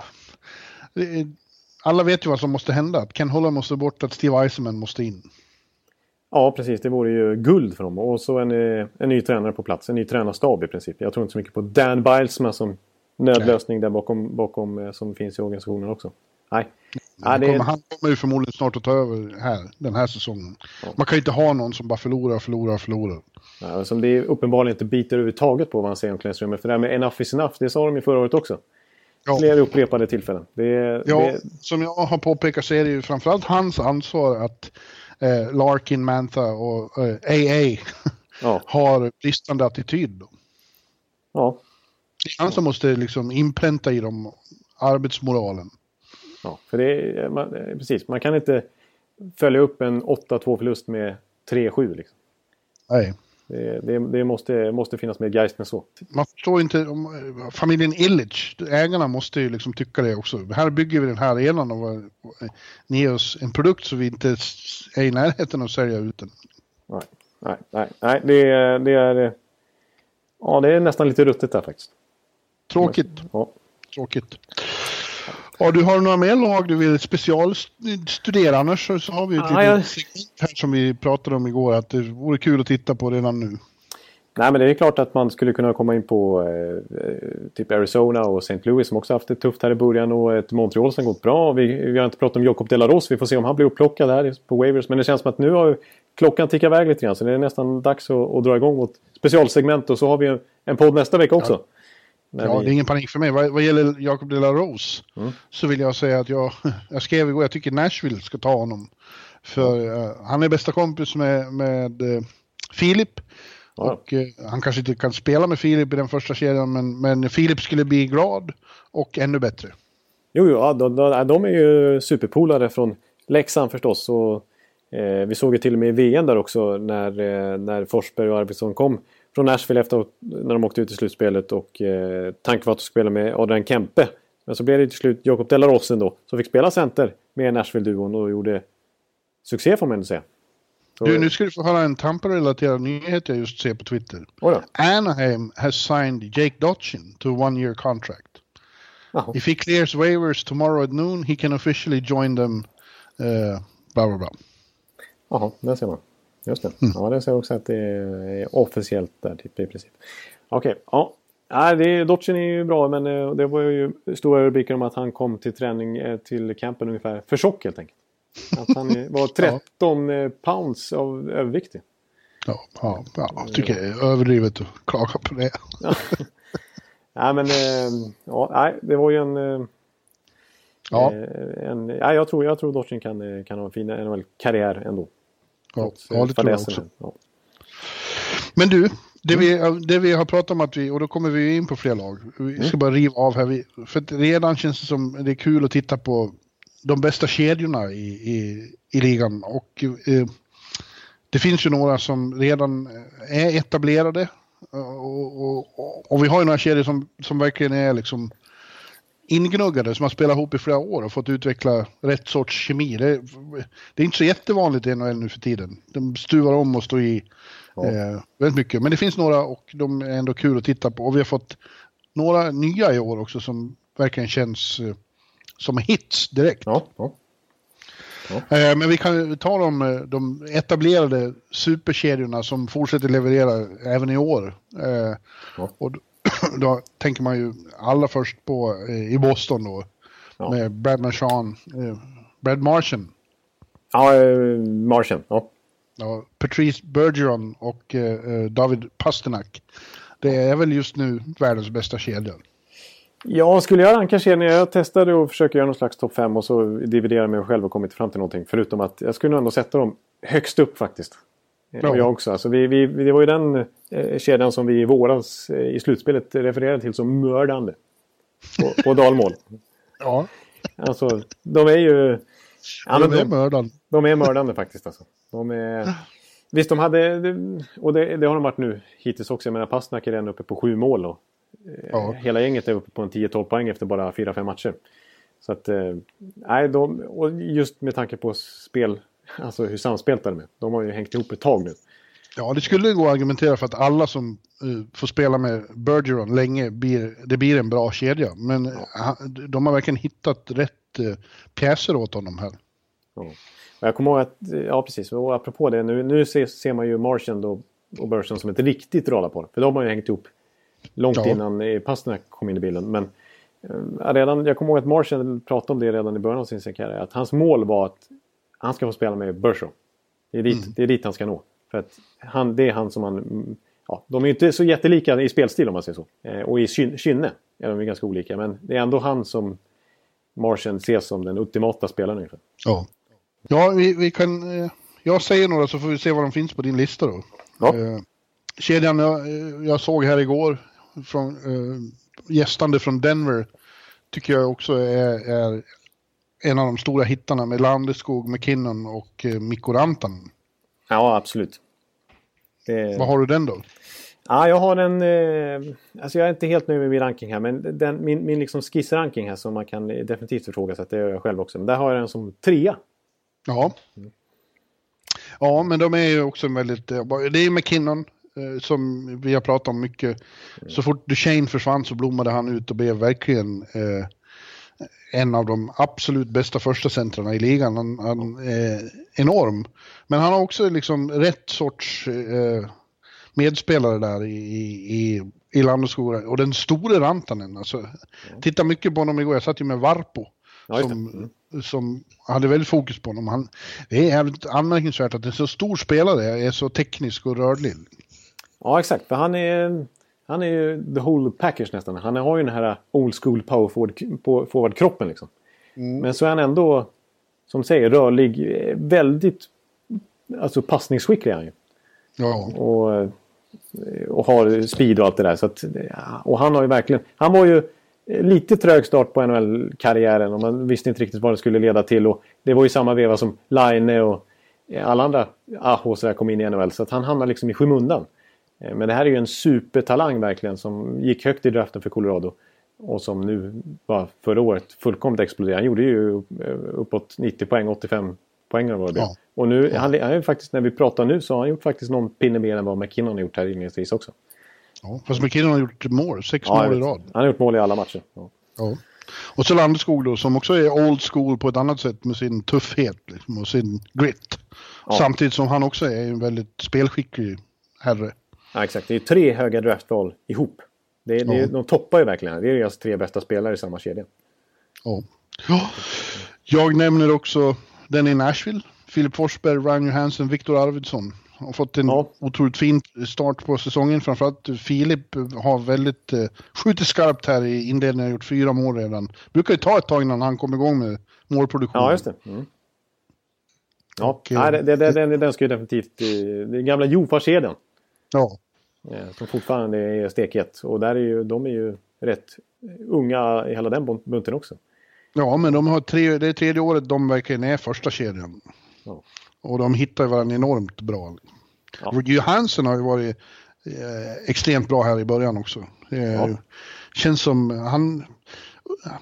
Alla vet ju vad som måste hända. Ken Holland måste bort, att Steve Eisenman måste in. Ja, precis. Det vore ju guld för dem. Och så en, eh, en ny tränare på plats. En ny tränarstab i princip. Jag tror inte så mycket på Dan Bilesman som nödlösning Nej. där bakom, bakom eh, som finns i organisationen också. Nej. Nej det... kommer, han kommer ju förmodligen snart att ta över här, den här säsongen. Ja. Man kan ju inte ha någon som bara förlorar, förlorar, förlorar. Ja, som det är uppenbarligen inte biter överhuvudtaget på vad han säger om omklädningsrummet. För det här med enough is enough, det sa de ju förra året också. Ja. Flera upprepade tillfällen. Det, ja, det... som jag har påpekat så är det ju framförallt hans ansvar att Larkin, Mantha och eh, AA ja. har bristande attityd. Ja. Det är han som måste liksom inpränta i dem arbetsmoralen. Ja, för det är, man, precis. Man kan inte följa upp en 8-2 förlust med 3-7. Liksom. Nej. Det, det, det, måste, måste finnas mer geist än så. Man förstår inte, om, familjen Illich, ägarna måste ju liksom tycka det också. Här bygger vi den här arenan och ni oss en produkt så vi inte är i närheten att sälja ut den. Nej, nej, nej, nej det, det är... Ja, det är nästan lite ruttet där faktiskt. Tråkigt. Ja. Tråkigt. Ja, du har några mer lag du vill specialstudera? Annars så har vi ett ah, segment här som vi pratade om igår att det vore kul att titta på redan nu. Nej, men det är klart att man skulle kunna komma in på eh, typ Arizona och St. Louis som också haft det tufft här i början och ett Montreal som gått bra. Vi, vi har inte pratat om Jacob Delaros. Vi får se om han blir upplockad här på Wavers. Men det känns som att nu har klockan tickat iväg lite grann så det är nästan dags att, att dra igång vårt specialsegment och så har vi en, en podd nästa vecka också. Ja. Ja, vi... det är ingen panik för mig. Vad, vad gäller Jacob de la Rose mm. så vill jag säga att jag, jag skrev igår, jag tycker Nashville ska ta honom. För uh, han är bästa kompis med, med uh, Filip. Ja. Och uh, han kanske inte kan spela med Filip i den första kedjan, men, men Filip skulle bli glad och ännu bättre. Jo, jo ja, de, de, de är ju superpolare från Leksand förstås. Och, eh, vi såg ju till och med i VM där också när, eh, när Forsberg och Arvidsson kom från Nashville efter när de åkte ut i slutspelet och eh, tanken var att spela med Adrian Kempe. Men så blev det till slut Jakob Delarossen då som fick spela center med Nashville-duon och gjorde succé får man ändå säga. Så, du, nu ska du få höra en Tampa-relaterad nyhet jag just ser på Twitter. Anaheim has signed Jake Dotchin to a one year contract. Aha. If he clears waivers tomorrow at noon he can officially join them. Uh, bla bla bla. Jaha, där ser man. Just det. Mm. Ja, det ser jag också att det är officiellt där typ, i princip. Okej, okay. ja. Nej, det, Dodgen är ju bra men eh, det var ju stora rubriker om att han kom till träning eh, till campen ungefär för tjock helt enkelt. Att han var 13 ja. Eh, pounds av överviktig. Ja, ja, ja, jag tycker det är överdrivet att klaga på det. ja. nej, men ja, nej, det var ju en... Ja. En, ja, jag tror, jag tror Dodgen kan, kan ha en fin NHL-karriär ändå. Ja, ja det tror jag också. Ja. Men du, det vi, det vi har pratat om att vi, och då kommer vi in på fler lag. Vi ska mm. bara riva av här. Vi, för redan känns det som det är kul att titta på de bästa kedjorna i, i, i ligan. Och eh, det finns ju några som redan är etablerade. Och, och, och, vi har ju några kedjor som, som verkligen är liksom ingnuggade som har spelat ihop i flera år och fått utveckla rätt sorts kemi. Det, det är inte så jättevanligt i NHL nu för tiden. De stuvar om och står i ja. eh, väldigt mycket. Men det finns några och de är ändå kul att titta på. Och vi har fått några nya i år också som verkligen känns eh, som hits direkt. Ja, ja. Eh, men vi kan ta de, eh, de etablerade superkedjorna som fortsätter leverera även i år. Eh. Och då tänker man ju allra först på eh, i Boston då. Ja. Med Brad Marchand. Eh, Brad Marchand. Ja, eh, Marchand. Ja. ja. Patrice Bergeron och eh, David Pasternak. Det är väl just nu världens bästa kedja. Ja, skulle jag ranka kedjan? Jag testade och försöka göra någon slags topp 5 och så dividera mig själv och kommit fram till någonting. Förutom att jag skulle nog ändå sätta dem högst upp faktiskt. Ja. Och jag också. Alltså vi, vi, det var ju den eh, kedjan som vi i våras eh, i slutspelet refererade till som mördande. På, på dalmål. ja. Alltså, de är ju... Ja, de, är mördande. De är mördande faktiskt. Alltså. De är... Visst, de hade... Och det, det, har de varit nu hittills också. Jag menar, Pastnak är redan uppe på sju mål. Och, eh, ja. Hela gänget är uppe på en 10-12 poäng efter bara 4-5 matcher. Så att... Nej, de, och just med tanke på spel Alltså hur samspelta de är. De har ju hängt ihop ett tag nu. Ja, det skulle gå att argumentera för att alla som uh, får spela med Bergeron länge, blir, det blir en bra kedja. Men ja. de har verkligen hittat rätt uh, pjäser åt honom här. Ja. Jag kommer ihåg att, ja precis, och apropå det, nu, nu ser, ser man ju Martian och, och Bergeron som ett riktigt radarpar. För de har ju hängt ihop långt ja. innan Pasternak kom in i bilden. Men uh, redan, jag kommer ihåg att Martian pratade om det redan i början av sin karriär. Att hans mål var att han ska få spela med Bergeron. Det är dit, mm. det är dit han ska nå. För att han, det är han som man... Ja, de är inte så jättelika i spelstil om man säger så. Eh, och i kynne är de ganska olika. Men det är ändå han som Martian ses som den ultimata spelaren ungefär. Ja, ja vi, vi kan... Eh, jag säger några så får vi se vad de finns på din lista då. Ja. Eh, kedjan jag, jag såg här igår från eh, gästande från Denver tycker jag också är, är en av de stora hittarna med Landeskog, McKinnon och eh, Mikko Rantanen. Ja, absolut. Det... Vad har du den då? Ja, jag har en... Eh, alltså jag är inte helt nöjd med min ranking här, men den, min, min liksom skissranking här som man kan definitivt ifrågasätta, det gör jag själv också. Men där har jag den som trea. Ja. Mm. Ja, men de är ju också väldigt... Eh, det är McKinnon eh, som vi har pratat om mycket. Mm. Så fort Duchene försvann så blommade han ut och blev verkligen eh, en av de absolut bästa första centrarna i ligan. Han, han är enorm. Men han har också liksom rätt sorts eh, medspelare där i, i, i Landeskog. Och den store Rantanen, alltså. Mm. Titta mycket på honom igår, jag satt ju med Varpo. Ja, som, mm. som hade väldigt fokus på honom. Han, det är jävligt anmärkningsvärt att en så stor spelare är så teknisk och rörlig. Ja, exakt. För han är han är ju the whole package nästan. Han har ju den här old school power forward-kroppen liksom. Mm. Men så är han ändå, som säger, rörlig. Väldigt alltså passningsskicklig är han ju. Ja. Och, och har speed och allt det där. Så att, och han har ju verkligen... Han var ju lite trög start på NHL-karriären och man visste inte riktigt vad det skulle leda till. Och det var ju samma veva som Line och alla andra Ahos kom in i NHL. Så att han hamnade liksom i skymundan. Eh, men det här är ju en supertalang verkligen som gick högt i draften för Colorado. Och som nu bara förra året fullkomligt exploderade. Han gjorde ju eh, uppåt 90 poäng, 85 poäng var det. Ja. Och nu, ja. han, han faktiskt, när vi pratar nu så har han gjort faktiskt någon pinne mer än vad McKinnon har gjort här inledningsvis också. Ja, fast McKinnon har gjort mål, sex ja, mål i rad. Han har gjort mål i alla matcher. Ja. ja. Och så Landeskog då som också är old school på ett annat sätt med sin tuffhet liksom, och sin grit. Samtidigt som han också är en väldigt spelskicklig herre. Ja, exakt. Det är tre höga draftval ihop. Det är, ja. det de toppar ju verkligen. Det är deras tre bästa spelare i samma kedja. Ja. ja. Jag nämner också den i Nashville. Filip Forsberg, Ryan Johansson, Viktor Arvidsson. Har fått en ja. otroligt fin start på säsongen. Framförallt Filip har väldigt eh, skjutit skarpt här i inledningen. Har gjort fyra mål redan. Brukar ju ta ett tag innan han kommer igång med målproduktion. Ja, just det. Mm. Ja, och, Nej, det, det, det, den, den ska ju definitivt... Eh, den gamla Jofa-kedjan. Ja. Eh, som fortfarande är stekhet. Och där är ju, de är ju rätt unga i hela den bunten också. Ja, men de har tre, det är tredje året de verkligen är första kedjan. Ja. Och de hittar varandra enormt bra. Ja. Johansson har ju varit eh, extremt bra här i början också. Det ja. känns som han...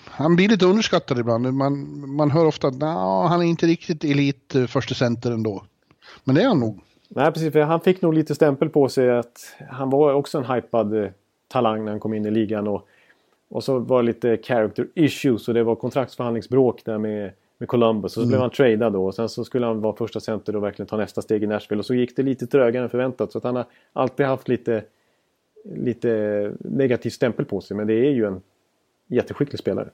Han blir lite underskattad ibland. Man, man hör ofta att nah, han är inte riktigt elit eh, första center ändå. Men det är han nog. Nej, precis. För han fick nog lite stämpel på sig att han var också en hypad eh, talang när han kom in i ligan. Och, och så var det lite character issues och det var kontraktsförhandlingsbråk där med, med Columbus. Och så mm. blev han tradad då och sen så skulle han vara första center och verkligen ta nästa steg i Nashville. Och så gick det lite trögare än förväntat. Så att han har alltid haft lite, lite negativ stämpel på sig. Men det är ju en jätteskicklig spelare.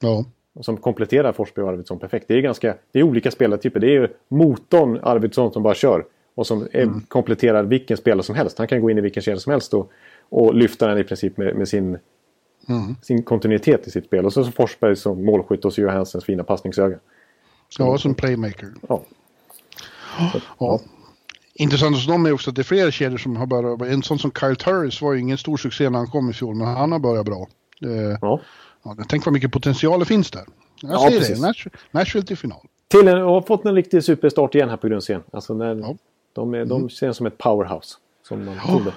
Ja. Som kompletterar Forsberg och Arvidsson perfekt. Det är, ganska, det är olika spelartyper. Det är ju motorn Arvidsson som bara kör. Och som mm. kompletterar vilken spelare som helst. Han kan gå in i vilken kedja som helst och, och lyfta den i princip med, med sin, mm. sin kontinuitet i sitt spel. Och så, så Forsberg som målskytt och så Johanssons fina passningsöga. Ja, som playmaker. Ja. Så, ja. Intressant hos dem är också att det är fler kedjor som har börjat. En sån som Kyle Turris var ju ingen stor succé när han kom i fjol, men han har börjat bra. Det, ja. Ja, tänk vad mycket potential det finns där. Jag ja, säger precis. det, Nashville till final. Till en, och har fått en riktig superstart igen här på grundserien. Alltså när, ja. De, är, de känns som ett powerhouse. Som man trodde.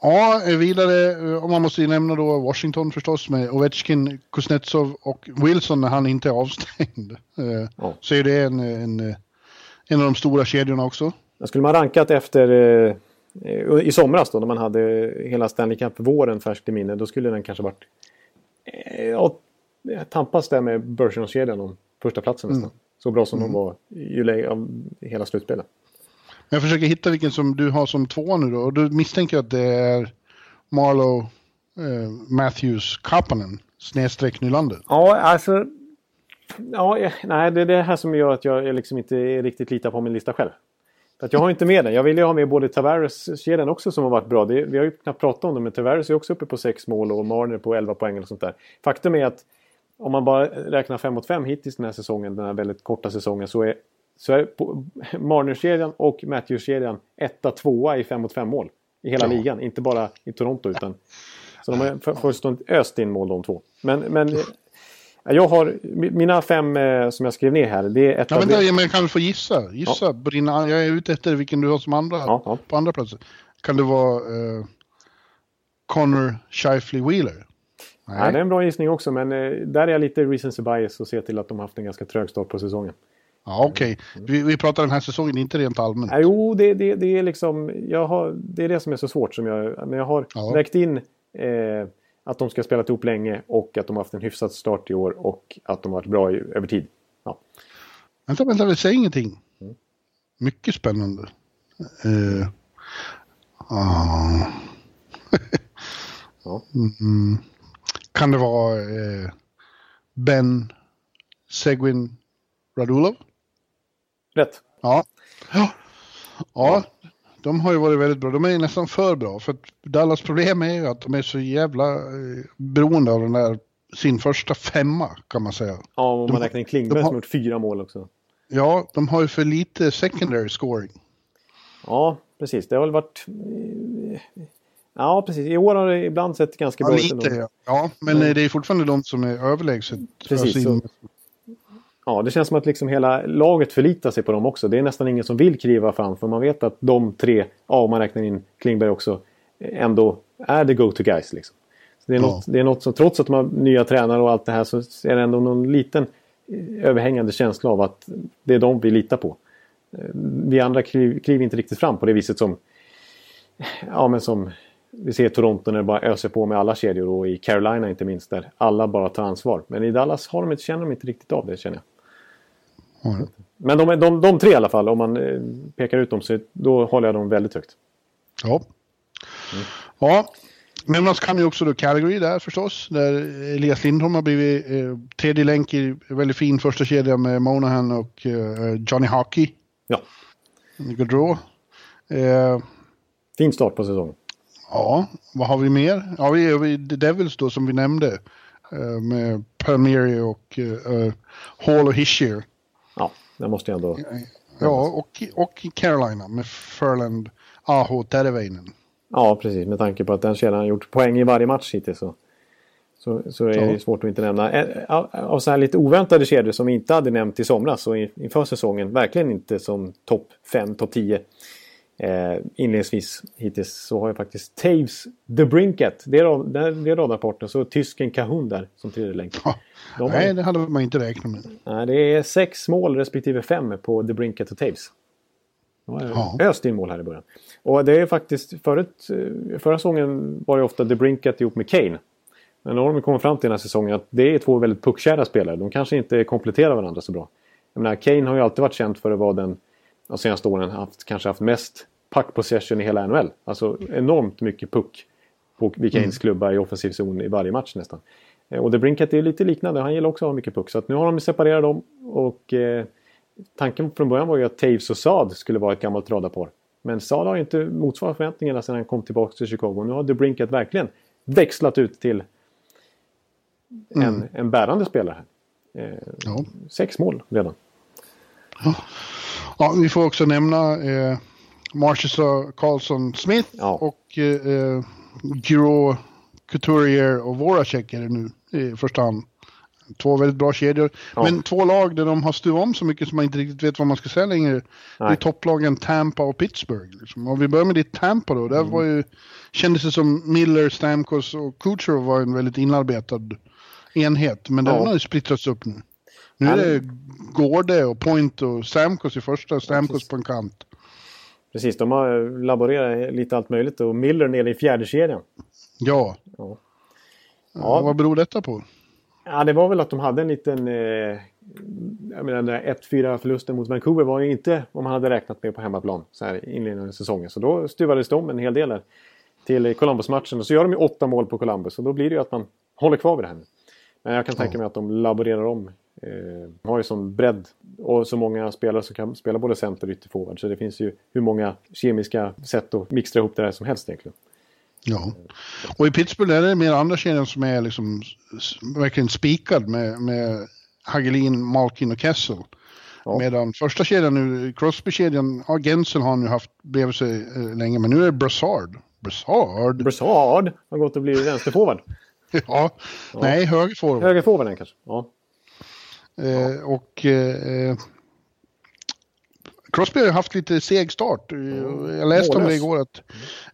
Ja, vidare, om man måste nämna då Washington förstås med Ovechkin, Kuznetsov och Wilson när han inte är avstängd. Ja. Så är det en, en, en av de stora kedjorna också. skulle man rankat efter eh, i somras då när man hade hela Stanley Cup-våren färskt i minne. Då skulle den kanske varit eh, ja, tampas där med Bergeron-kedjan om första platsen nästan. Mm. Så bra som mm. de var i av hela slutspelet. Jag försöker hitta vilken som du har som två nu då. Och då misstänker jag att det är Marlow, eh, Matthews, Kapanen, snedstreck Nylander. Ja, alltså Ja, eh, nej, det är det här som gör att jag eh, liksom inte riktigt litar på min lista själv. Att jag har inte med den. Jag vill ju ha med både Tavares-kedjan också som har varit bra. Det, vi har ju knappt pratat om det, men Tavares är också uppe på 6 mål och Marner på 11 poäng och sånt där. Faktum är att om man bara räknar 5 mot 5 hittills den här säsongen, den här väldigt korta säsongen, så är, så är Marner-kedjan och Matthews-kedjan etta, tvåa i 5 mot 5 mål. I hela ja. ligan, inte bara i Toronto utan... Så de har fullständigt öst in mål de två. Men, men jag har mina fem eh, som jag skrev ner här. Det är ett ja, men, det, men kan du få gissa? Gissa ja. dina, jag är ute efter vilken du har som andra ja, ja. på andra platser. Kan det vara uh, Connor Shifley Wheeler? Nej. Ja, det är en bra gissning också, men uh, där är jag lite recency bias och ser till att de har haft en ganska trög start på säsongen. Ja, Okej, okay. vi, vi pratar den här säsongen, inte rent allmänt. Ja, jo, det, det, det är liksom... Jag har, det är det som är så svårt. Som jag, men jag har ja. räckt in... Eh, att de ska ha spelat ihop länge och att de har haft en hyfsad start i år och att de har varit bra i, över tid. Ja. Vänta, vänta, vi säger ingenting. Mm. Mycket spännande. Uh, uh. ja. mm. Kan det vara uh, Ben Seguin Radulov? Rätt. Ja. Ja. ja de har ju varit väldigt bra. De är nästan för bra. För Dallas problem är ju att de är så jävla eh, beroende av den där sin första femma kan man säga. Ja, om man räknar in Klingberg som gjort fyra mål också. Ja, de har ju för lite secondary scoring. Ja, precis. Det har väl varit... Ja, precis. I år har det ibland sett ganska bra ut. Ja, lite ja. ja. Men mm. det är fortfarande de som är överlägset. Precis. Så, Ja, det känns som att liksom hela laget förlitar sig på dem också. Det är nästan ingen som vill kliva fram för man vet att de tre, ja om man räknar in Klingberg också, ändå är the go-to guys. Liksom. Så det, är ja. något, det är något som, trots att de har nya tränare och allt det här så är det ändå någon liten eh, överhängande känsla av att det är de vi litar på. Eh, vi andra kliver kliv inte riktigt fram på det viset som ja, men som vi ser Toronto när det bara öser på med alla kedjor och i Carolina inte minst där alla bara tar ansvar. Men i Dallas har de inte, känner de inte riktigt av det känner jag. Mm. Men de, de, de tre i alla fall, om man eh, pekar ut dem, så då håller jag dem väldigt högt. Ja. Mm. Ja, Nämnas kan ju också då Calgary där förstås, där Elias Lindholm har blivit eh, tredje länk i väldigt fin första kedja med Monahan och eh, Johnny Hockey. Ja. Gaudreau. Eh, fin start på säsongen. Ja, vad har vi mer? Ja, vi har Devils då som vi nämnde. Eh, med Palmieri och eh, Hall och Hischier. Ja, det måste jag ändå... Ja, och, och Carolina med Furland, Aho, Terveinen. Ja, precis. Med tanke på att den kedjan har gjort poäng i varje match hittills. Så, så, så är det svårt att inte nämna. Av så här lite oväntade kedjor som vi inte hade nämnt i somras och inför säsongen. Verkligen inte som topp 5, topp 10. Eh, inledningsvis hittills så har jag faktiskt Taves The Brinket. Det är, det är radarpartner. Så tysken Kahun där som tredje länk. Ja. De Nej, har... det hade man inte räknat med. Nej, det är sex mål respektive fem på The Brinket och Taves. Ja. Öst in mål här i början. Och det är faktiskt förut, eh, förra säsongen var det ofta The Brinket ihop med Kane. Men nu har de kommit fram till den här säsongen att det är två väldigt puckkära spelare. De kanske inte kompletterar varandra så bra. Jag menar, Kane har ju alltid varit känd för att vara den de senaste åren haft, kanske haft mest puck possession i hela NHL. Alltså enormt mycket puck på vid Kanes mm. klubba i offensiv zon i varje match nästan. Eh, och The Brinket är lite liknande. Han gillar också att ha mycket puck. Så att nu har de separerat dem. Och eh, tanken från början var ju att Taves och Saad skulle vara ett gammalt radarpar. Men Saad har inte motsvarat förväntningarna sedan han kom tillbaka till Chicago. Nu har The Brinket verkligen växlat ut till en, mm. en bärande spelare. Eh, ja. Sex mål redan. Ja. ja. vi får också nämna eh, Marcus Karlsson Smith ja. och eh, Giro Couturier och Voracek är det nu i första hand. Två väldigt bra kedjor. Ja. Men två lag där de har stuvat om så mycket som man inte riktigt vet vad man ska säga längre. Nej. Det är topplagen Tampa och Pittsburgh. Liksom. Om vi börjar med ditt Tampa då. Där mm. var ju, kändes det som Miller, Stamkos och Kucherov var en väldigt inarbetad enhet. Men den ja. har ju splittrats upp nu. Nu är det Gårde och Point och Stamkos i första, Stamkos på en kant. Precis, de har laborerat lite allt möjligt och Miller nere i fjärde kedjan. Ja. Ja. ja. Vad beror detta på? Ja, det var väl att de hade en liten... Eh, jag menar, den där 1-4 förlusten mot Vancouver var ju inte om man hade räknat med på hemmaplan så här inledande säsongen. Så då stuvades de en hel del där till Columbus-matchen. Och så gör de ju åtta mål på Columbus och då blir det ju att man håller kvar vid det här. Men jag kan tänka mig att de laborerar om. Eh, har ju sån bredd och så många spelare som kan spela både center och ytterforward. Så det finns ju hur många kemiska sätt att mixtra ihop det här som helst egentligen. Ja, och i Pittsburgh är det mer andra kedjan som är liksom verkligen spikad med, med Hagelin, Malkin och Kessel. Ja. Medan första kedjan nu, Crosby-kedjan, ja Gensel har han ju haft bredvid sig eh, länge, men nu är det Brassard. Brassard? Brassard har gått och blivit vänsterforward. ja. ja, nej högerforward. Högerforwarden kanske, ja. Eh, och eh, Crosby har haft lite seg start. Jag läste om det igår att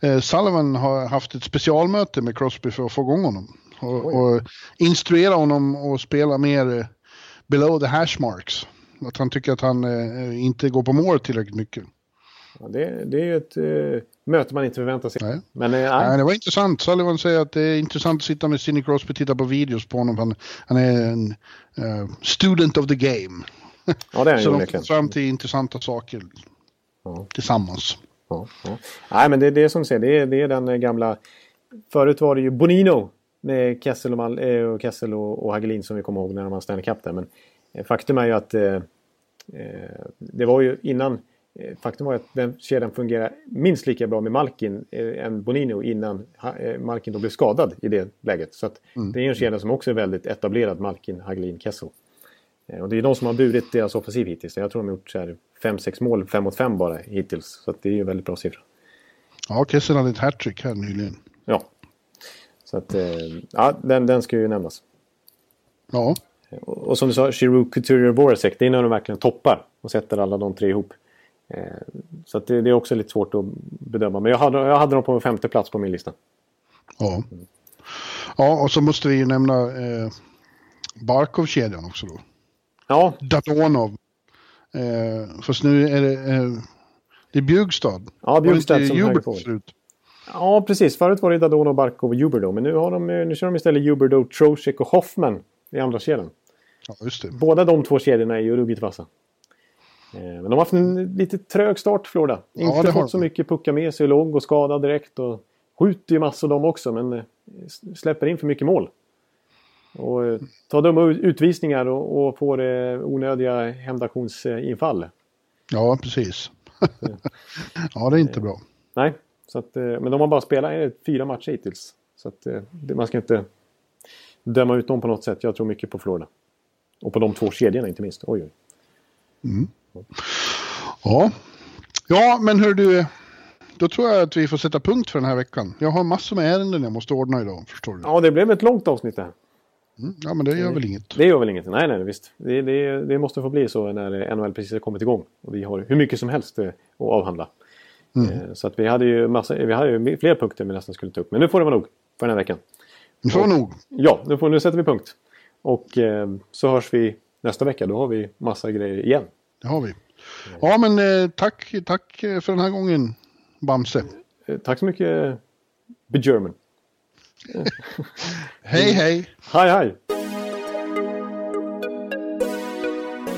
eh, Sullivan har haft ett specialmöte med Crosby för att få igång honom. Och, och instruera honom att spela mer eh, below the hash marks. Att han tycker att han eh, inte går på mål tillräckligt mycket. Det, det är ju ett eh, möte man inte förväntar sig. Nej. Men, eh, nej. det var intressant. Sullivan säger att det är intressant att sitta med Sidney Crosby och titta på videos på honom. Han, han är en uh, student of the game. Ja, det är Så de kommer fram till intressanta saker ja. tillsammans. Ja, ja. Nej, men det, det är som du säger, det är, det är den gamla... Förut var det ju Bonino med Kessel och, Mal, och, Kessel och, och Hagelin som vi kommer ihåg när de var Stanley Cup där. Men faktum är ju att eh, det var ju innan... Faktum var att den kedjan fungerade minst lika bra med Malkin än Bonino innan Malkin då blev skadad i det läget. Så att mm. det är en kedja som också är väldigt etablerad, Malkin, Hagelin, Kessel. Eh, och det är de som har burit deras offensiv hittills. Jag tror de har gjort 5-6 mål, 5 mot 5 bara hittills. Så det är ju en väldigt bra siffra. Ja, Kessel hade ett hattrick här nyligen. Ja. Så att, eh, ja, den, den ska ju nämnas. Ja. Och, och som du sa, Giroud, Couturier, Voracek, det är när de verkligen toppar och sätter alla de tre ihop. Eh, så det, det, är också lite svårt att bedöma. Men jag hade, jag hade dem på femte plats på min lista. Ja. Ja, och så måste vi ju nämna eh, Barkov-kedjan också då. Ja. Dadonov. Eh, fast nu är det, eh, det är Bjugstad. Ja, Bjugstad som höger förut. Ja, precis. Förut var det Dadonov, Barkov och Huberdo. Men nu, har de, nu kör de istället Huberdo, Trocek och Hoffman i andra kedjan. Ja, just det. Båda de två kedjorna är ju ruggigt vassa. Eh, men de har haft en lite trög start, Florida. Inte ja, fått så mycket puckar med sig, låg och skadad direkt. Och skjuter ju massor de också, men eh, släpper in för mycket mål. Och eh, ta dumma utvisningar och, och får eh, onödiga hämndaktionsinfall. Ja, precis. ja, det är inte bra. Nej, så att, men de har bara spelat fyra matcher hittills. Så att, man ska inte döma ut dem på något sätt. Jag tror mycket på Florida. Och på de två kedjorna inte minst. Oj, oj. Mm. Ja. ja, men hör du. Då tror jag att vi får sätta punkt för den här veckan. Jag har massor med ärenden jag måste ordna idag. Förstår du? Ja, det blev ett långt avsnitt det här. Mm, ja, men det gör väl inget. Det gör väl inget. Nej, nej, visst. Det, det, det måste få bli så när NHL precis har kommit igång. Och vi har hur mycket som helst eh, att avhandla. Mm. Eh, så att vi hade ju massa, vi hade ju fler punkter vi nästan skulle ta upp. Men nu får det vara nog för den här veckan. Nu får det nog. Ja, nu, får, nu sätter vi punkt. Och eh, så hörs vi nästa vecka. Då har vi massa grejer igen. Det har vi. Ja, men eh, tack, tack för den här gången, Bamse. Eh, tack så mycket, Be German. hej, hej. Hej, hej.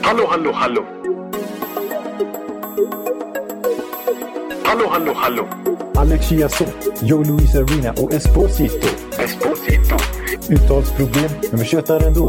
Hallå, hallå, hallå. Hallå, hallå, hallå. Alex Chiazot, Joe Luis Arena och Esposito. Esposito. Uttalsproblem, men vi tjötar ändå.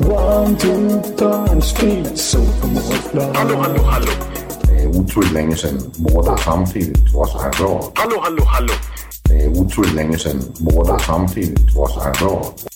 One, two, punch, speed, så på målplan. Hallå, hallå, hallå. Det er utroligt længe siden mor, der samtidig også har råd. Hallå, hallå, hallå. Det er utroligt længe siden mor, der samtidig også har råd.